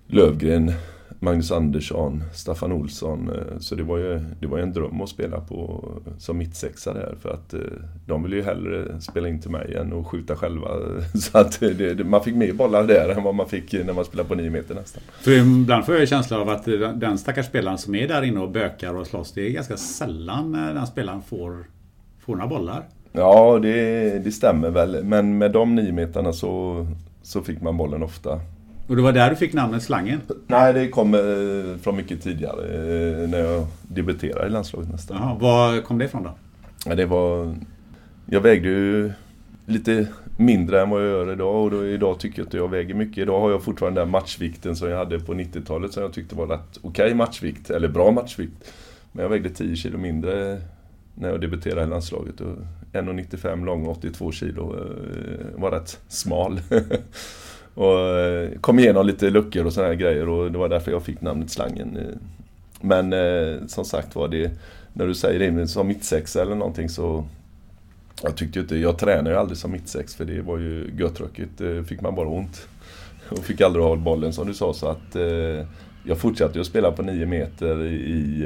Lövgren, Magnus Andersson, Staffan Olsson. Eh, så det var ju, det var ju en dröm att spela på som mittsexa där. För att eh, de ville ju hellre spela in till mig än att skjuta själva. Så att det, man fick mer bollar där än vad man fick när man spelade på nio meter nästan. För ibland får jag en känsla av att den stackars spelaren som är där inne och bökar och slåss. Det är ganska sällan den spelaren får, får några bollar. Ja, det, det stämmer väl. Men med de nio meterna så, så fick man bollen ofta. Och det var där du fick namnet Slangen? Nej, det kom eh, från mycket tidigare. Eh, när jag debuterade i landslaget nästan. Jaha, var kom det ifrån då? Ja, det var... Jag vägde ju lite mindre än vad jag gör idag och då, idag tycker jag att jag väger mycket. Idag har jag fortfarande den matchvikten som jag hade på 90-talet som jag tyckte var rätt okej okay matchvikt, eller bra matchvikt. Men jag vägde 10 kilo mindre när jag debuterade i landslaget. 1,95 lång, 82 kilo. Eh, var rätt smal. Och eh, kom igenom lite luckor och sådana här grejer och det var därför jag fick namnet Slangen. Eh. Men eh, som sagt var det, när du säger det som mittsexa eller någonting så jag tyckte inte, jag tränade ju aldrig som mittsex för det var ju göttråkigt. Eh, fick man bara ont. Och fick aldrig ha bollen som du sa så att eh, jag fortsatte ju att spela på 9 meter i,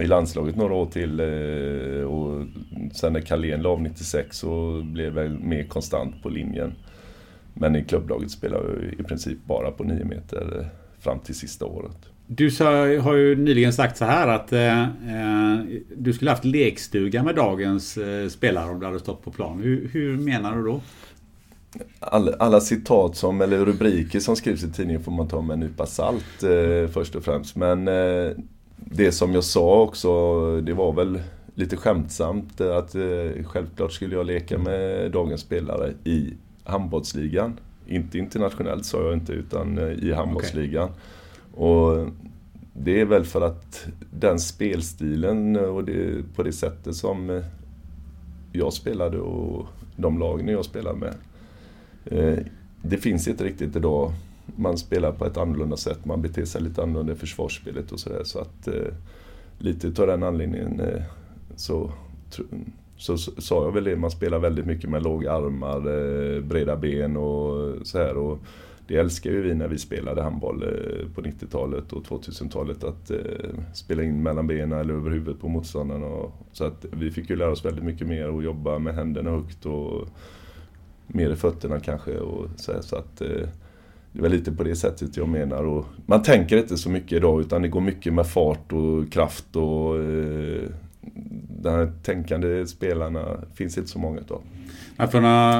i landslaget några år till. Eh, och sen när Carlén la av 96 så blev jag mer konstant på linjen. Men i klubblaget spelar jag i princip bara på 9 meter fram till sista året. Du har ju nyligen sagt så här att eh, eh, du skulle haft lekstuga med dagens eh, spelare om du hade stått på plan. Hur, hur menar du då? Alla, alla, citat som, eller rubriker som skrivs i tidningen får man ta med en nypa salt eh, först och främst. Men eh, det som jag sa också, det var väl lite skämtsamt att eh, självklart skulle jag leka med dagens spelare i handbollsligan. Inte internationellt sa jag inte, utan eh, i handbollsligan. Okay. Och det är väl för att den spelstilen och det, på det sättet som eh, jag spelade och de lagen jag spelade med. Eh, det finns inte riktigt idag. Man spelar på ett annorlunda sätt, man beter sig lite annorlunda i försvarsspelet och sådär. Så att lite av den anledningen så så sa jag väl det, man spelar väldigt mycket med låga armar, eh, breda ben och så här. Och det älskar ju vi när vi spelade handboll eh, på 90-talet och 2000-talet att eh, spela in mellan benen eller över huvudet på motståndarna. Så att vi fick ju lära oss väldigt mycket mer och jobba med händerna högt och mer i fötterna kanske. Och så, här, så att det är väl lite på det sättet jag menar. Och man tänker inte så mycket idag utan det går mycket med fart och kraft och de här tänkande spelarna finns inte så många utav.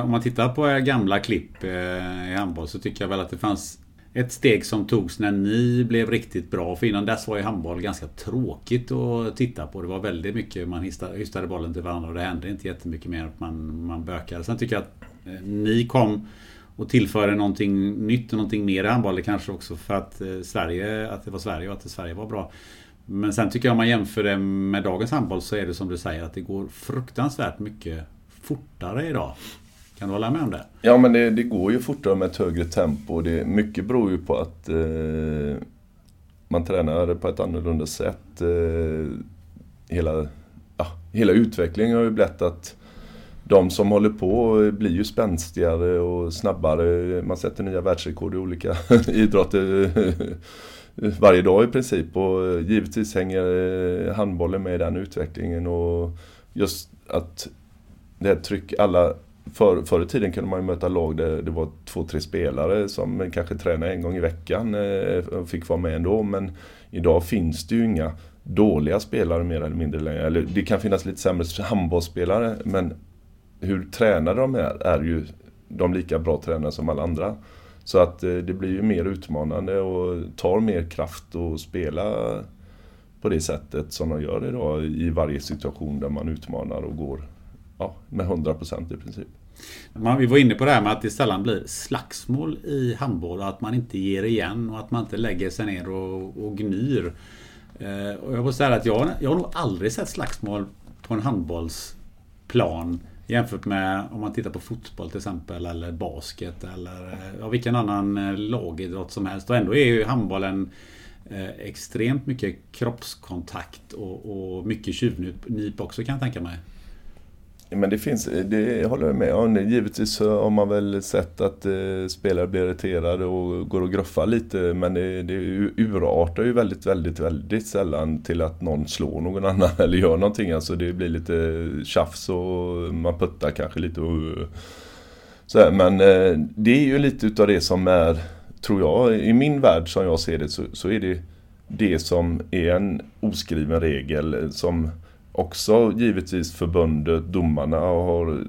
om man tittar på gamla klipp eh, i handboll så tycker jag väl att det fanns ett steg som togs när ni blev riktigt bra. För innan dess var ju handboll ganska tråkigt att titta på. Det var väldigt mycket man hystade bollen till varandra och det hände inte jättemycket mer att man, man bökade. Sen tycker jag att eh, ni kom och tillförde någonting nytt och någonting mer i handboll. Kanske också för att eh, Sverige, att det var Sverige och att Sverige var bra. Men sen tycker jag om man jämför det med dagens handboll så är det som du säger att det går fruktansvärt mycket fortare idag. Kan du hålla med om det? Ja men det, det går ju fortare med ett högre tempo. Det, mycket beror ju på att eh, man tränar på ett annorlunda sätt. Eh, hela, ja, hela utvecklingen har ju blivit att de som håller på blir ju spänstigare och snabbare. Man sätter nya världsrekord i olika idrotter varje dag i princip och eh, givetvis hänger eh, handbollen med i den utvecklingen och just att det här tryck, alla för, förr i tiden kunde man ju möta lag där det var två, tre spelare som kanske tränade en gång i veckan eh, och fick vara med ändå. Men idag finns det ju inga dåliga spelare mer eller mindre längre. Eller det kan finnas lite sämre handbollsspelare men hur tränade de är, är ju de lika bra tränare som alla andra. Så att eh, det blir ju mer utmanande och tar mer kraft att spela på det sättet som de gör idag i varje situation där man utmanar och går ja, med 100% i princip. vi var inne på det här med att det sällan blir slagsmål i handboll och att man inte ger igen och att man inte lägger sig ner och, och gnyr. Eh, och jag måste säga att jag, jag har nog aldrig sett slagsmål på en handbollsplan jämfört med om man tittar på fotboll till exempel eller basket eller eh, ja, vilken annan eh, lagidrott som helst. Och ändå är ju handbollen eh, extremt mycket kroppskontakt och, och mycket tjuvnyp också kan jag tänka mig. Men det finns, det håller jag med om. Givetvis har man väl sett att eh, spelare blir irriterade och går och gruffar lite. Men det, det urartar ju väldigt, väldigt, väldigt sällan till att någon slår någon annan eller gör någonting. Alltså det blir lite tjafs och man puttar kanske lite. Och, så här. Men eh, det är ju lite utav det som är, tror jag, i min värld som jag ser det så, så är det det som är en oskriven regel som också givetvis förbundet, domarna har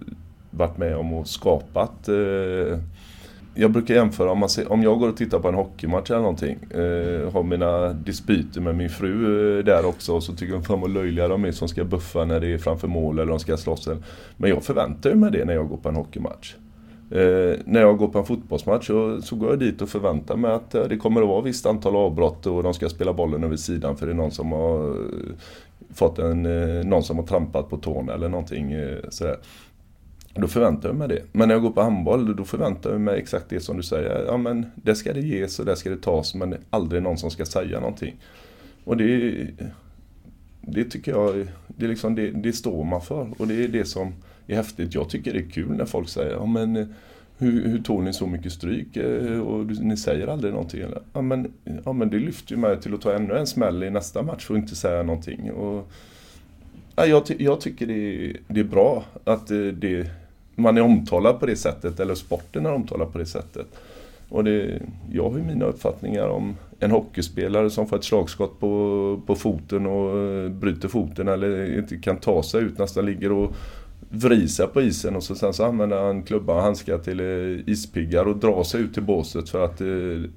varit med om och skapat. Eh, jag brukar jämföra, om, man ser, om jag går och tittar på en hockeymatch eller någonting, eh, har mina dispyter med min fru eh, där också och så tycker hon fan vad löjliga de är som ska buffa när det är framför mål eller de ska slåss. Men jag förväntar mig det när jag går på en hockeymatch. Eh, när jag går på en fotbollsmatch så, så går jag dit och förväntar mig att eh, det kommer att vara ett visst antal avbrott och de ska spela bollen över sidan för det är någon som har fått en, eh, någon som har trampat på tårna eller någonting eh, sådär. Då förväntar jag mig det. Men när jag går på handboll då förväntar jag mig exakt det som du säger. Ja men det ska det ges och det ska det tas men aldrig någon som ska säga någonting. Och det, det tycker jag, det, liksom, det, det står man för och det är det som är häftigt. Jag tycker det är kul när folk säger ja men eh, hur, hur tog ni så mycket stryk eh, och ni säger aldrig någonting? Ja men, ja men det lyfter ju mig till att ta ännu en smäll i nästa match och inte säga någonting. Och, ja, jag, ty jag tycker det är, det är bra att det, det, man är omtalad på det sättet, eller sporten är omtalad på det sättet. Och det, jag har ju mina uppfattningar om en hockeyspelare som får ett slagskott på, på foten och eh, bryter foten eller inte kan ta sig ut, nästan ligger och vrisa på isen och så sen så använder han klubba och handskar till eh, ispiggar och drar sig ut till båset för att eh,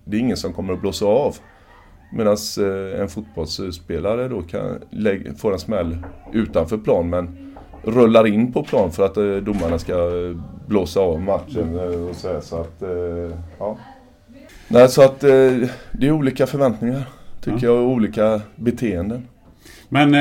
det är ingen som kommer att blåsa av. Medan eh, en fotbollsspelare då kan få en smäll utanför plan men rullar in på plan för att domarna ska blåsa av matchen. Och så, så att, ja. Nej, så att det är olika förväntningar tycker ja. jag och olika beteenden. Men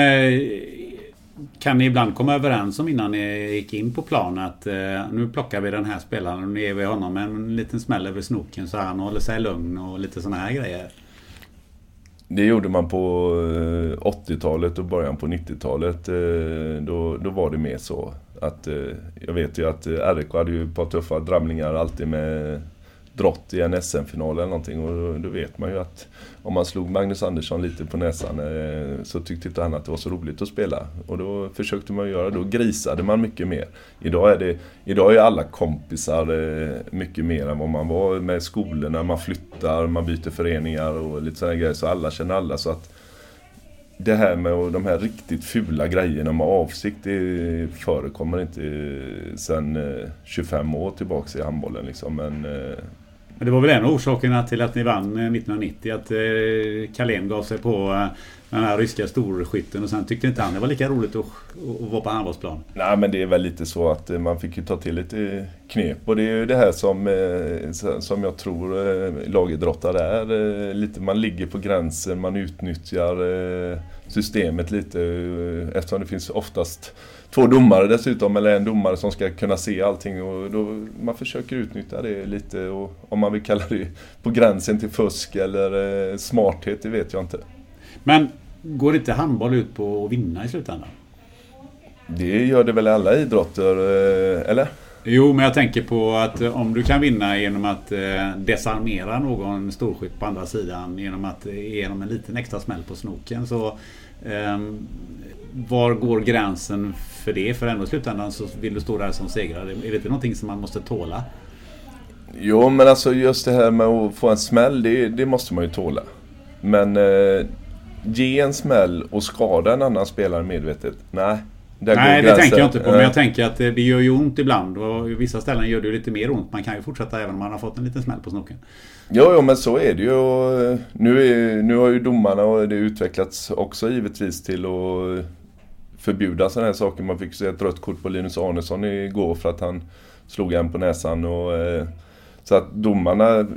kan ni ibland komma överens om innan ni gick in på plan att eh, nu plockar vi den här spelaren och nu ger vi honom en liten smäll över snoken så han håller sig lugn och lite sådana här grejer? Det gjorde man på eh, 80-talet och början på 90-talet. Eh, då, då var det mer så. Att, eh, jag vet ju att RIK hade ju ett par tuffa dramlingar alltid med drott i en SM-final eller någonting. Och då, vet man ju att om man slog Magnus Andersson lite på näsan eh, så tyckte inte han att det var så roligt att spela. Och då försökte man göra, då grisade man mycket mer. Idag är, det, idag är alla kompisar eh, mycket mer än vad man var med skolorna. Man flyttar, man byter föreningar och lite sådana grejer. Så alla känner alla. Så att det här med de här riktigt fula grejerna med avsikt, det förekommer inte eh, sedan 25 år tillbaka i handbollen. Liksom. Men men det var väl en av orsakerna till att ni vann eh, 1990 att eh, Carlén gav sig på eh, den här ryska storskytten och sen tyckte inte han det var lika roligt att, att vara på handbollsplan. Nej men det är väl lite så att eh, man fick ju ta till lite knep och det är ju det här som, som jag tror lagidrottare är. Lite, man ligger på gränsen, man utnyttjar systemet lite eftersom det finns oftast två domare dessutom, eller en domare som ska kunna se allting. Och då, man försöker utnyttja det lite och om man vill kalla det på gränsen till fusk eller eh, smarthet, det vet jag inte. Men går inte handboll ut på att vinna i slutändan? Det gör det väl alla idrotter, eh, eller? Jo, men jag tänker på att eh, om du kan vinna genom att eh, desarmera någon storskytt på andra sidan genom att eh, ge dem en liten extra smäll på snoken så eh, var går gränsen för det? För ändå i slutändan så vill du stå där som segrare. Är det inte någonting som man måste tåla? Jo, men alltså just det här med att få en smäll, det, det måste man ju tåla. Men eh, ge en smäll och skada en annan spelare medvetet, nej. Nej, det tänker jag inte på. Men jag tänker att det gör ju ont ibland. Och i vissa ställen gör det ju lite mer ont. Man kan ju fortsätta även om man har fått en liten smäll på snoken. Jo, jo men så är det ju. Nu, är, nu har ju domarna och det utvecklats också givetvis till att förbjuda sådana här saker. Man fick se ett rött kort på Linus Arnesson igår för att han slog en på näsan. Och, eh, så att domarna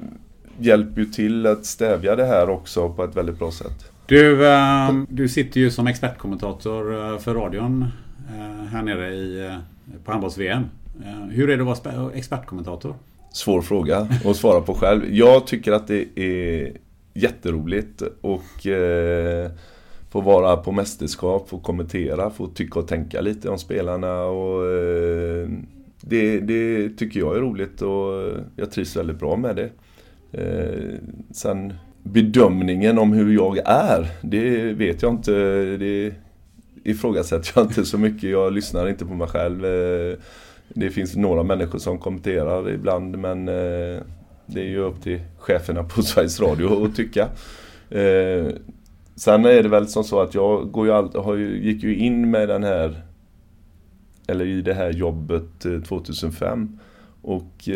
hjälper ju till att stävja det här också på ett väldigt bra sätt. Du, äh, du sitter ju som expertkommentator eh, för radion Eh, här nere i, eh, på handbolls-VM. Eh, hur är det att vara expertkommentator? Svår fråga att svara på själv. Jag tycker att det är jätteroligt och eh, få vara på mästerskap, få kommentera, få tycka och tänka lite om spelarna. Och, eh, det, det, tycker jag är roligt och jag trivs väldigt bra med det. Eh, sen bedömningen om hur jag är, det vet jag inte. Det ifrågasätter jag inte så mycket. Jag lyssnar inte på mig själv. Eh, det finns några människor som kommenterar ibland men eh, det är ju upp till cheferna på Sveriges Radio att tycka. Eh, sen är det väl som så att jag går ju all, har ju, gick ju in med den här eller i det här jobbet 2005 och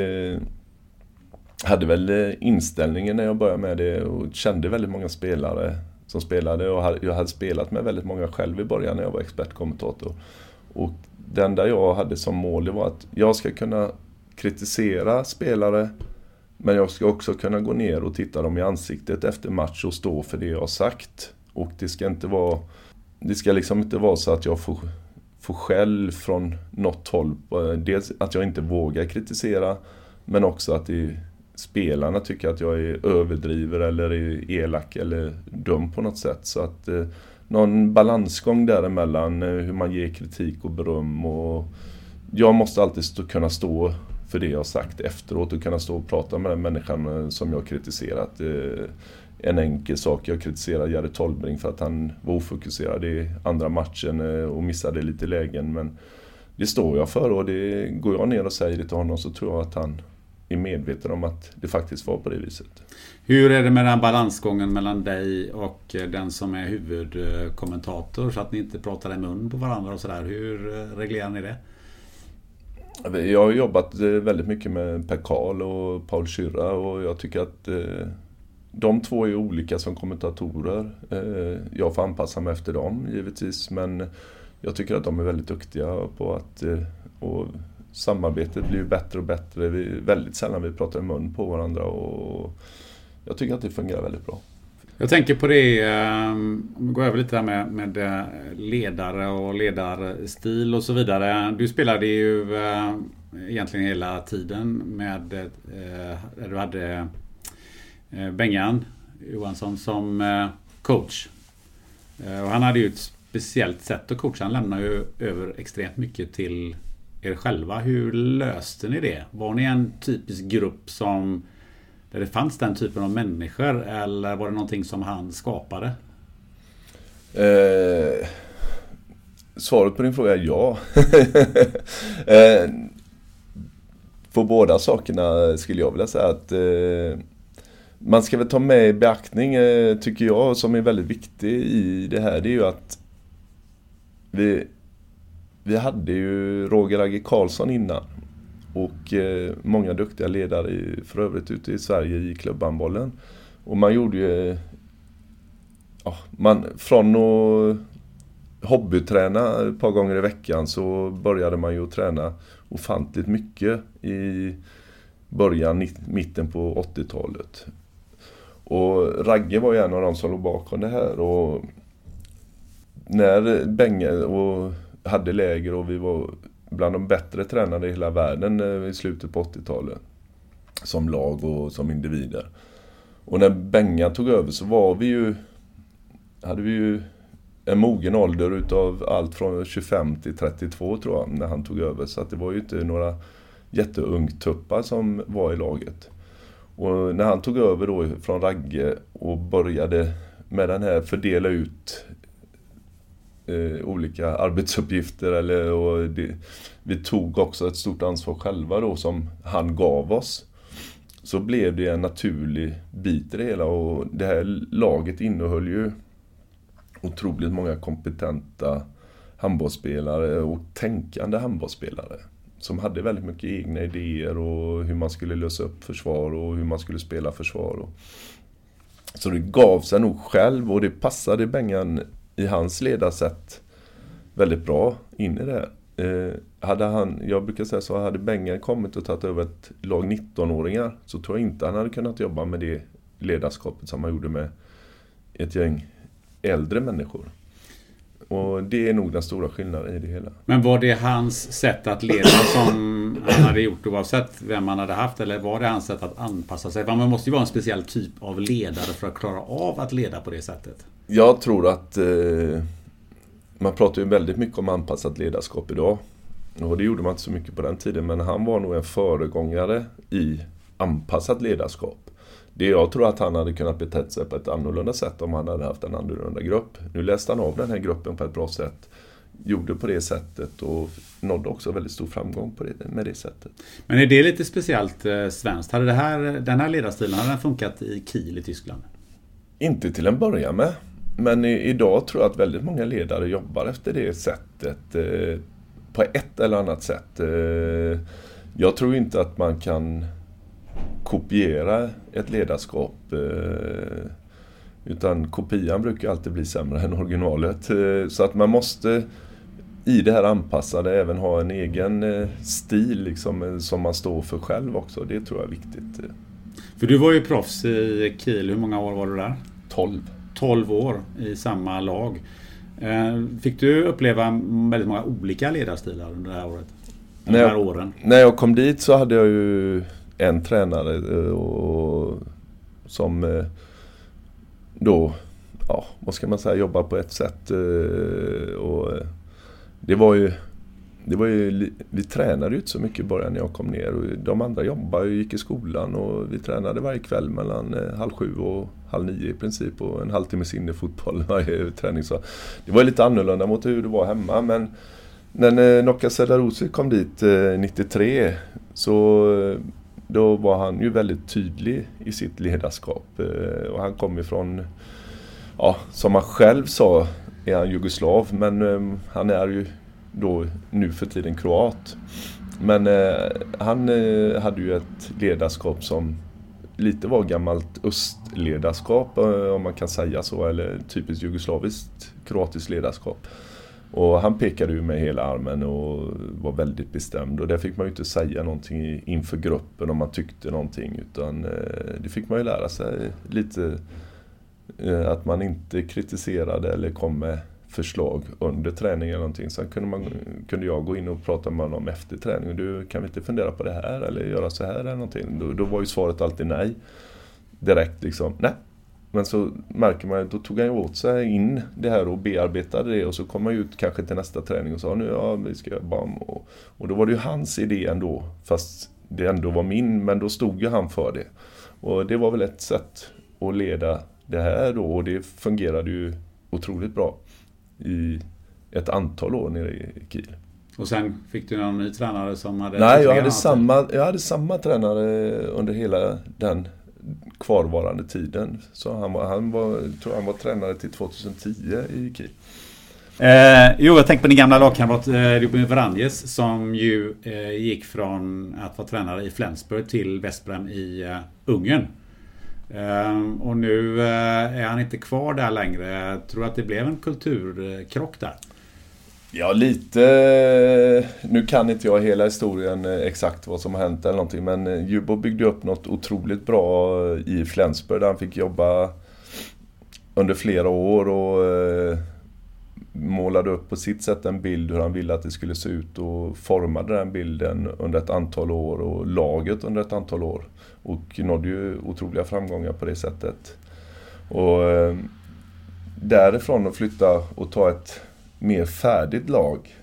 hade väl inställningen när jag började med det och kände väldigt många spelare som spelade och jag hade spelat med väldigt många själv i början när jag var expertkommentator. Och det enda jag hade som mål det var att jag ska kunna kritisera spelare men jag ska också kunna gå ner och titta dem i ansiktet efter match och stå för det jag har sagt. Och det ska inte vara Det ska liksom inte vara så att jag får, får skäll från något håll. Eh, dels att jag inte vågar kritisera men också att det spelarna tycker att jag är överdriver eller är elak eller dum på något sätt. Så att eh, någon balansgång däremellan eh, hur man ger kritik och beröm. Och jag måste alltid stå, kunna stå för det jag har sagt efteråt och kunna stå och prata med den människan eh, som jag kritiserat. Eh, en enkel sak, jag kritiserar Jerry Tolbring för att han var ofokuserad i andra matchen eh, och missade lite lägen. Men det står jag för och det går jag ner och säger det till honom så tror jag att han är medveten om att det faktiskt var på det viset. Hur är det med den balansgången mellan dig och eh, den som är huvudkommentator så att ni inte pratar i mun på varandra och sådär. Hur eh, reglerar ni det? Jag har jobbat eh, väldigt mycket med Per Karl och Paul Kyrra och jag tycker att de två är olika som kommentatorer. Jag får anpassa mig efter dem givetvis men jag tycker att de är väldigt duktiga på att samarbetet blir ju bättre och bättre. Vi, väldigt sällan vi pratar i mun på varandra och jag tycker att det fungerar väldigt bra. Jag tänker på det, ehm, om vi går över lite där med, med eh, ledare och ledarstil och så vidare. Du spelade ju eh, egentligen hela tiden med, eh, där du hade Bengan Johansson som coach. Och han hade ju ett speciellt sätt att coacha. Han lämnar ju över extremt mycket till er själva. Hur löste ni det? Var ni en typisk grupp som där det fanns den typen av människor eller var det någonting som han skapade? Eh, svaret på din fråga är ja. eh, på båda sakerna skulle jag vilja säga att eh, man ska väl ta med i beaktning, eh, tycker jag, som är väldigt viktig i det här, det är ju att vi vi hade ju Roger Agge Karlsson innan. Och eh, många duktiga ledare i, för övrigt ute i Sverige i klubbhandbollen. Och man gjorde ju... Ja, man, från att hobbyträna ett par gånger i veckan så började man ju träna ofantligt mycket i början, mitten på 80-talet. Och Ragge var ju en av de som låg bakom det här. Och när Benge och hade läger och vi var bland de bättre tränade i hela världen eh, i slutet på 80-talet. Som lag och som individer. Och när Benga tog över så var vi ju... Hade vi ju en mogen ålder utav allt från 25 till 32 tror jag, när han tog över. Så att det var ju inte några jätteungtuppar som var i laget. Och när han tog över då från Ragge och började med den här fördela ut eh, olika arbetsuppgifter. Eller, och det, vi tog också ett stort ansvar själva då som han gav oss. Så blev det en naturlig bit i det hela och det här laget innehöll ju otroligt många kompetenta handbollsspelare och tänkande handbollsspelare. Som hade väldigt mycket egna idéer och hur man skulle lösa upp försvar och hur man skulle spela försvar. Så det gav sig nog själv och det passade Bengan i hans ledarsätt väldigt bra in i det här. Eh, hade han, jag brukar säga så, hade Bengan kommit och tagit över ett lag 19-åringar så tror jag inte han hade kunnat jobba med det ledarskapet som han gjorde med ett gäng äldre människor. Och det är nog den stora skillnaden i det hela. Men var det hans sätt att leda som han hade gjort oavsett vem han hade haft? Eller var det hans sätt att anpassa sig? Man måste ju vara en speciell typ av ledare för att klara av att leda på det sättet. Jag tror att eh, man pratar ju väldigt mycket om anpassat ledarskap idag. Och det gjorde man inte så mycket på den tiden, men han var nog en föregångare i anpassat ledarskap. Det jag tror att han hade kunnat betett sig på ett annorlunda sätt om han hade haft en annorlunda grupp. Nu läste han av den här gruppen på ett bra sätt. Gjorde på det sättet och nådde också väldigt stor framgång på det, med det sättet. Men är det lite speciellt eh, svenskt? Hade det här, den här ledarstilen hade den funkat i Kiel i Tyskland? Inte till en början med. Men i, idag tror jag att väldigt många ledare jobbar efter det sättet. Eh, på ett eller annat sätt. Eh, jag tror inte att man kan kopiera ett ledarskap. Eh, utan kopian brukar alltid bli sämre än originalet. Eh, så att man måste i det här anpassade även ha en egen eh, stil liksom, som man står för själv också. Det tror jag är viktigt. För du var ju proffs i Kiel. Hur många år var du där? 12. 12 år i samma lag. Fick du uppleva väldigt många olika ledarstilar under det här året? När jag, när jag kom dit så hade jag ju en tränare eh, och, som eh, då, ja vad ska man säga, jobbar på ett sätt. Eh, och det var ju det var ju, vi tränade ju inte så mycket i början när jag kom ner. Och de andra jobbade och gick i skolan och vi tränade varje kväll mellan halv sju och halv nio i princip. Och en halvtimmes innefotboll varje träning. Så det var lite annorlunda mot hur det var hemma. Men när Nocca Sedarosi kom dit 93 så då var han ju väldigt tydlig i sitt ledarskap. Eh, och han kom ifrån, ja, som han själv sa, är han jugoslav, men ehm, han är ju då nu för tiden kroat. Men eh, han eh, hade ju ett ledarskap som lite var gammalt östledarskap, om man kan säga så, eller typiskt jugoslaviskt kroatiskt ledarskap. Och han pekade ju med hela armen och var väldigt bestämd. Och där fick man ju inte säga någonting inför gruppen om man tyckte någonting. Utan eh, det fick man ju lära sig lite. Eh, att man inte kritiserade eller kom med förslag under träning eller någonting. Sen kunde, man, kunde jag gå in och prata med honom efter träningen. Du, kan vi inte fundera på det här eller göra så här eller någonting? Då, då var ju svaret alltid nej. Direkt liksom, nej men så märker man att då tog han åt sig in det här och bearbetade det och så kom man ut kanske till nästa träning och sa nu ja, vi ska jobba och, och då var det ju hans idé ändå. Fast det ändå var min, men då stod ju han för det. Och det var väl ett sätt att leda det här då och det fungerade ju otroligt bra i ett antal år nere i Kiel. Och sen fick du någon ny tränare som hade... Nej, jag hade, samma, jag hade samma tränare under hela den kvarvarande tiden. Så han var, han var, tror han var tränare till 2010 i Kiel. Eh, jo, jag tänker på din gamla lagkamrat eh, Ruben Varanjes som ju eh, gick från att vara tränare i Flensburg till Vesprem i eh, Ungern. Eh, och nu eh, är han inte kvar där längre. Jag tror att det blev en kulturkrock där. Ja, lite... Nu kan inte jag hela historien eh, exakt vad som har hänt eller någonting men eh, Jubo byggde upp något otroligt bra eh, i Flensburg där han fick jobba under flera år och eh, målade upp på sitt sätt en bild hur han ville att det skulle se ut och formade den bilden under ett antal år och laget under ett antal år. Och nådde ju otroliga framgångar på det sättet. Och därifrån att flytta och ta ett mer färdigt lag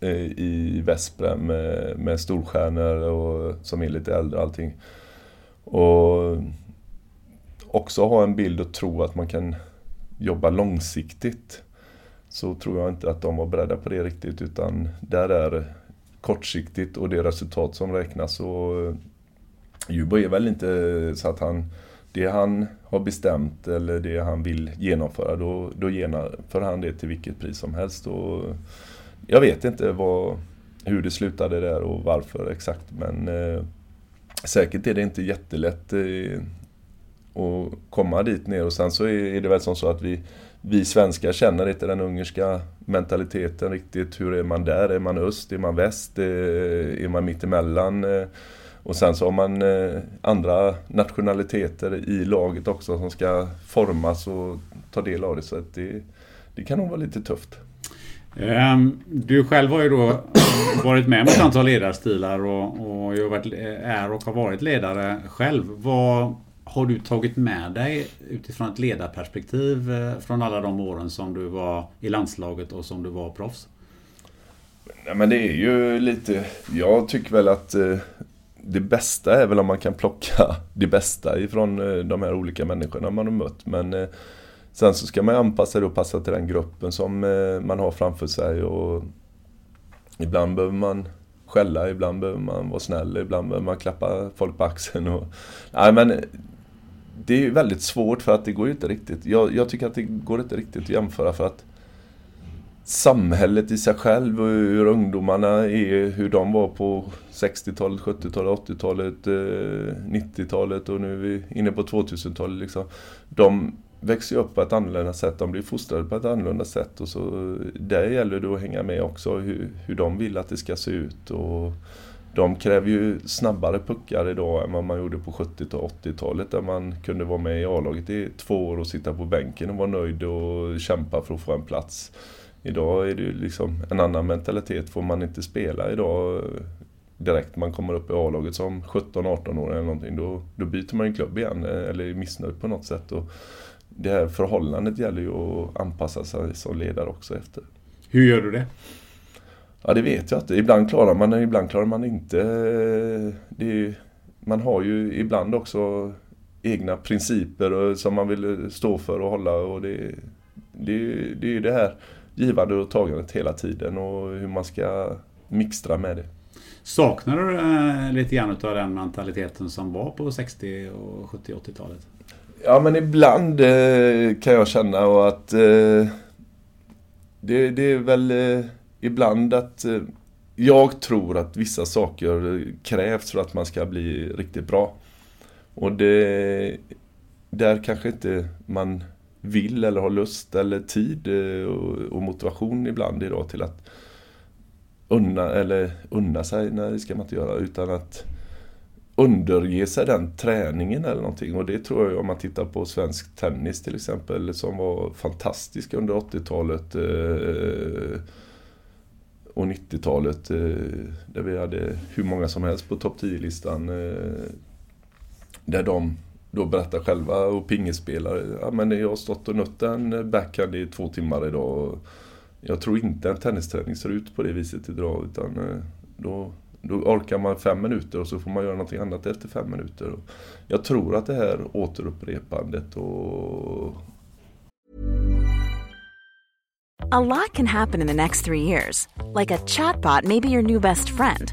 eh, i Vesprem med, med storstjärnor och som är lite äldre och allting. Och också ha en bild och tro att man kan jobba långsiktigt. Så tror jag inte att de var beredda på det riktigt utan där är kortsiktigt och det resultat som räknas. Och Jubo är väl inte så att han det han har bestämt eller det han vill genomföra, då, då genomför han det till vilket pris som helst. Och jag vet inte vad, hur det slutade där och varför exakt, men eh, säkert är det inte jättelätt eh, att komma dit ner. Och sen så är, är det väl som så att vi, vi svenskar känner inte den ungerska mentaliteten riktigt. Hur är man där? Är man öst? Är man väst? Är, är man mittemellan? Eh, och sen så har man eh, andra nationaliteter i laget också som ska formas och ta del av det. Så att det, det kan nog vara lite tufft. Ehm, du själv har ju då varit med om ett antal ledarstilar och, och jag är och har varit ledare själv. Vad har du tagit med dig utifrån ett ledarperspektiv eh, från alla de åren som du var i landslaget och som du var proffs? Nej, men det är ju lite, jag tycker väl att eh, det bästa är väl om man kan plocka det bästa ifrån eh, de här olika människorna man har mött. Men eh, sen så ska man anpassa det och passa till den gruppen som eh, man har framför sig. Och ibland behöver man skälla, ibland behöver man vara snäll, ibland behöver man klappa folk på axeln. Och, nej, men det är väldigt svårt för att det går ju inte riktigt. Jag, jag tycker att det går inte riktigt att jämföra för att samhället i sig själv och hur ungdomarna är, hur de var på 60-talet, 70-talet, 80-talet, 90-talet eh, och nu är vi inne på 2000-talet. Liksom. De växer upp på ett annorlunda sätt, de blir fostrade på ett annorlunda sätt och så eh, där gäller det att hänga med också hur, hur de vill att det ska se ut. Och de kräver ju snabbare puckar idag än vad man gjorde på 70 och 80-talet där man kunde vara med i A-laget i två år och sitta på bänken och vara nöjd och kämpa för att få en plats. Idag är det ju liksom en annan mentalitet. Får man inte spela idag direkt man kommer upp i A-laget som 17-18 år eller någonting, då, då byter man ju klubb igen eller är missnöjd på något sätt. Och det här förhållandet gäller ju att anpassa sig som ledare också efter. Hur gör du det? Ja, det vet jag inte. Ibland klarar man det, ibland klarar man inte. Det, man har ju ibland också egna principer som man vill stå för och hålla. Och det, det, det är ju det här givande och tagandet hela tiden och hur man ska mixtra med det. Saknar du äh, lite grann av den mentaliteten som var på 60 och 70 80-talet? Ja men ibland eh, kan jag känna och att eh, det, det, är väl eh, ibland att eh, jag tror att vissa saker krävs för att man ska bli riktigt bra. Och det, där kanske inte man vill eller har lust eller tid eh, och, motivation ibland idag till att unna, eller unna sig, nej det ska man inte göra, utan att underge sig den träningen eller någonting. Och det tror jag om man tittar på svensk tennis till exempel som var fantastisk under 80-talet eh, och 90-talet eh, där vi hade hur många som helst på topp 10-listan. Eh, där de då berättar själva och pingespelare. Ja, men jag har stått och nött en backhand i två timmar idag. Jag tror inte en tennisträning ser ut på det viset idag. Utan eh, då, då orkar man fem minuter och så får man göra någonting annat efter fem minuter. Jag tror att det här återupprepandet och... A lot can happen in the next three years. Like a chatbot maybe your new best friend.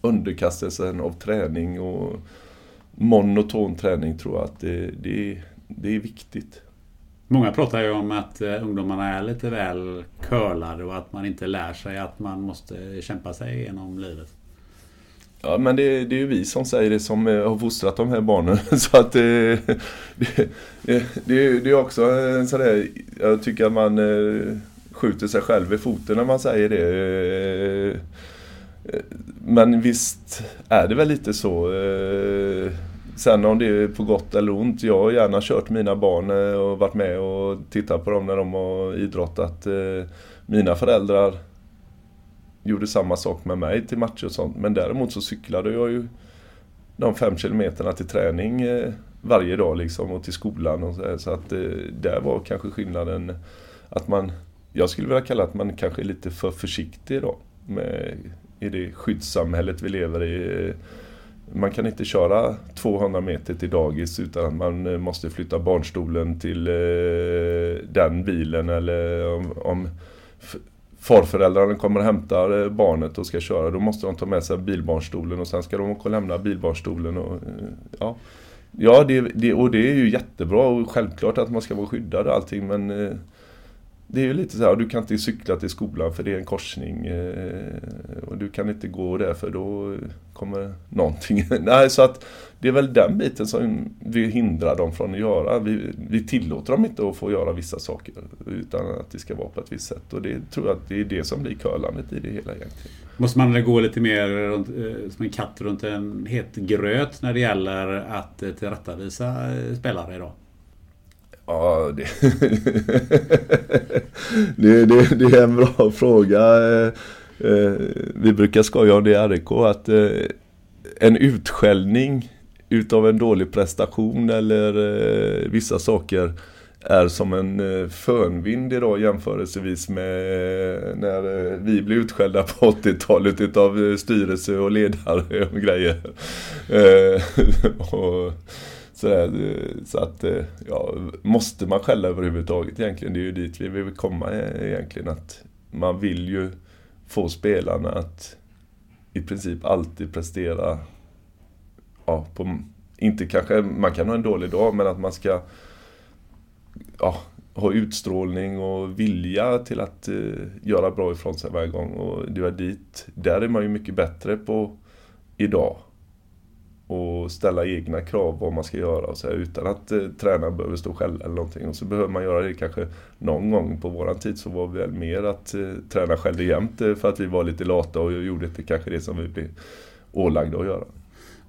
Underkastelsen av träning och monoton träning tror jag att det, det, det är viktigt. Många pratar ju om att eh, ungdomarna är lite väl curlade och att man inte lär sig att man måste kämpa sig genom livet. Ja men det, det är ju vi som säger det som eh, har fostrat de här barnen. Så att det, det, det, det är också en sån där, jag tycker att man eh, skjuter sig själv i foten när man säger det. Men visst är det väl lite så. Eh, sen om det är på gott eller ont. Jag har gärna kört mina barn eh, och varit med och tittat på dem när de har idrottat. Eh, mina föräldrar gjorde samma sak med mig till matcher och sånt. Men däremot så cyklade jag ju de fem kilometerna till träning varje dag liksom och till skolan och så, så att där var kanske skillnaden att man, jag skulle vilja kalla att man kanske är lite för försiktig då med, i det skyddssamhället vi lever i man kan inte köra 200 meter till dagis utan att man eh, måste flytta barnstolen till eh, den bilen eller om, om farföräldrarna kommer och hämtar eh, barnet och ska köra då måste de ta med sig bilbarnstolen och sen ska de åka och lämna bilbarnstolen och ja. Ja, det, det, och det är ju jättebra och självklart att man ska vara skyddad och allting men eh, det är ju lite så här, du kan inte cykla till skolan för det är en korsning. Eh, och du kan inte gå där för då kommer någonting. Nej, så att det är väl den biten som vi hindrar dem från att göra. Vi, vi tillåter dem inte att få göra vissa saker utan att det ska vara på ett visst sätt. Och det tror jag att det är det som blir curlandet i det hela egentligen. Måste man gå lite mer runt, eh, som en katt runt en het gröt när det gäller att eh, tillrättavisa spelare idag? Ja, det, det, det, det, är en bra fråga. Eh, eh, vi brukar skoja om det i RIK att eh, en utskällning utav en dålig prestation eller vissa saker är som en fönvind idag jämförelsevis med när vi blev utskällda på 80-talet utav styrelse och ledare och grejer. och, Sådär, eh, så att, eh, ja, måste man skälla överhuvudtaget egentligen? Det är ju dit vi vill komma eh, egentligen. Att man vill ju få spelarna att i princip alltid prestera, ja, på, inte kanske, man kan ha en dålig dag, men att man ska ja, ha utstrålning och vilja till att eh, göra bra ifrån sig varje gång. Och det var dit, där är man ju mycket bättre på idag och ställa egna krav på vad man ska göra och så här, utan att eh, tränaren behöver stå själv eller någonting. Och så behöver man göra det kanske någon gång. På våran tid så var vi väl mer att eh, träna själv jämt eh, för att vi var lite lata och gjorde inte kanske det som vi blev ålagda att göra.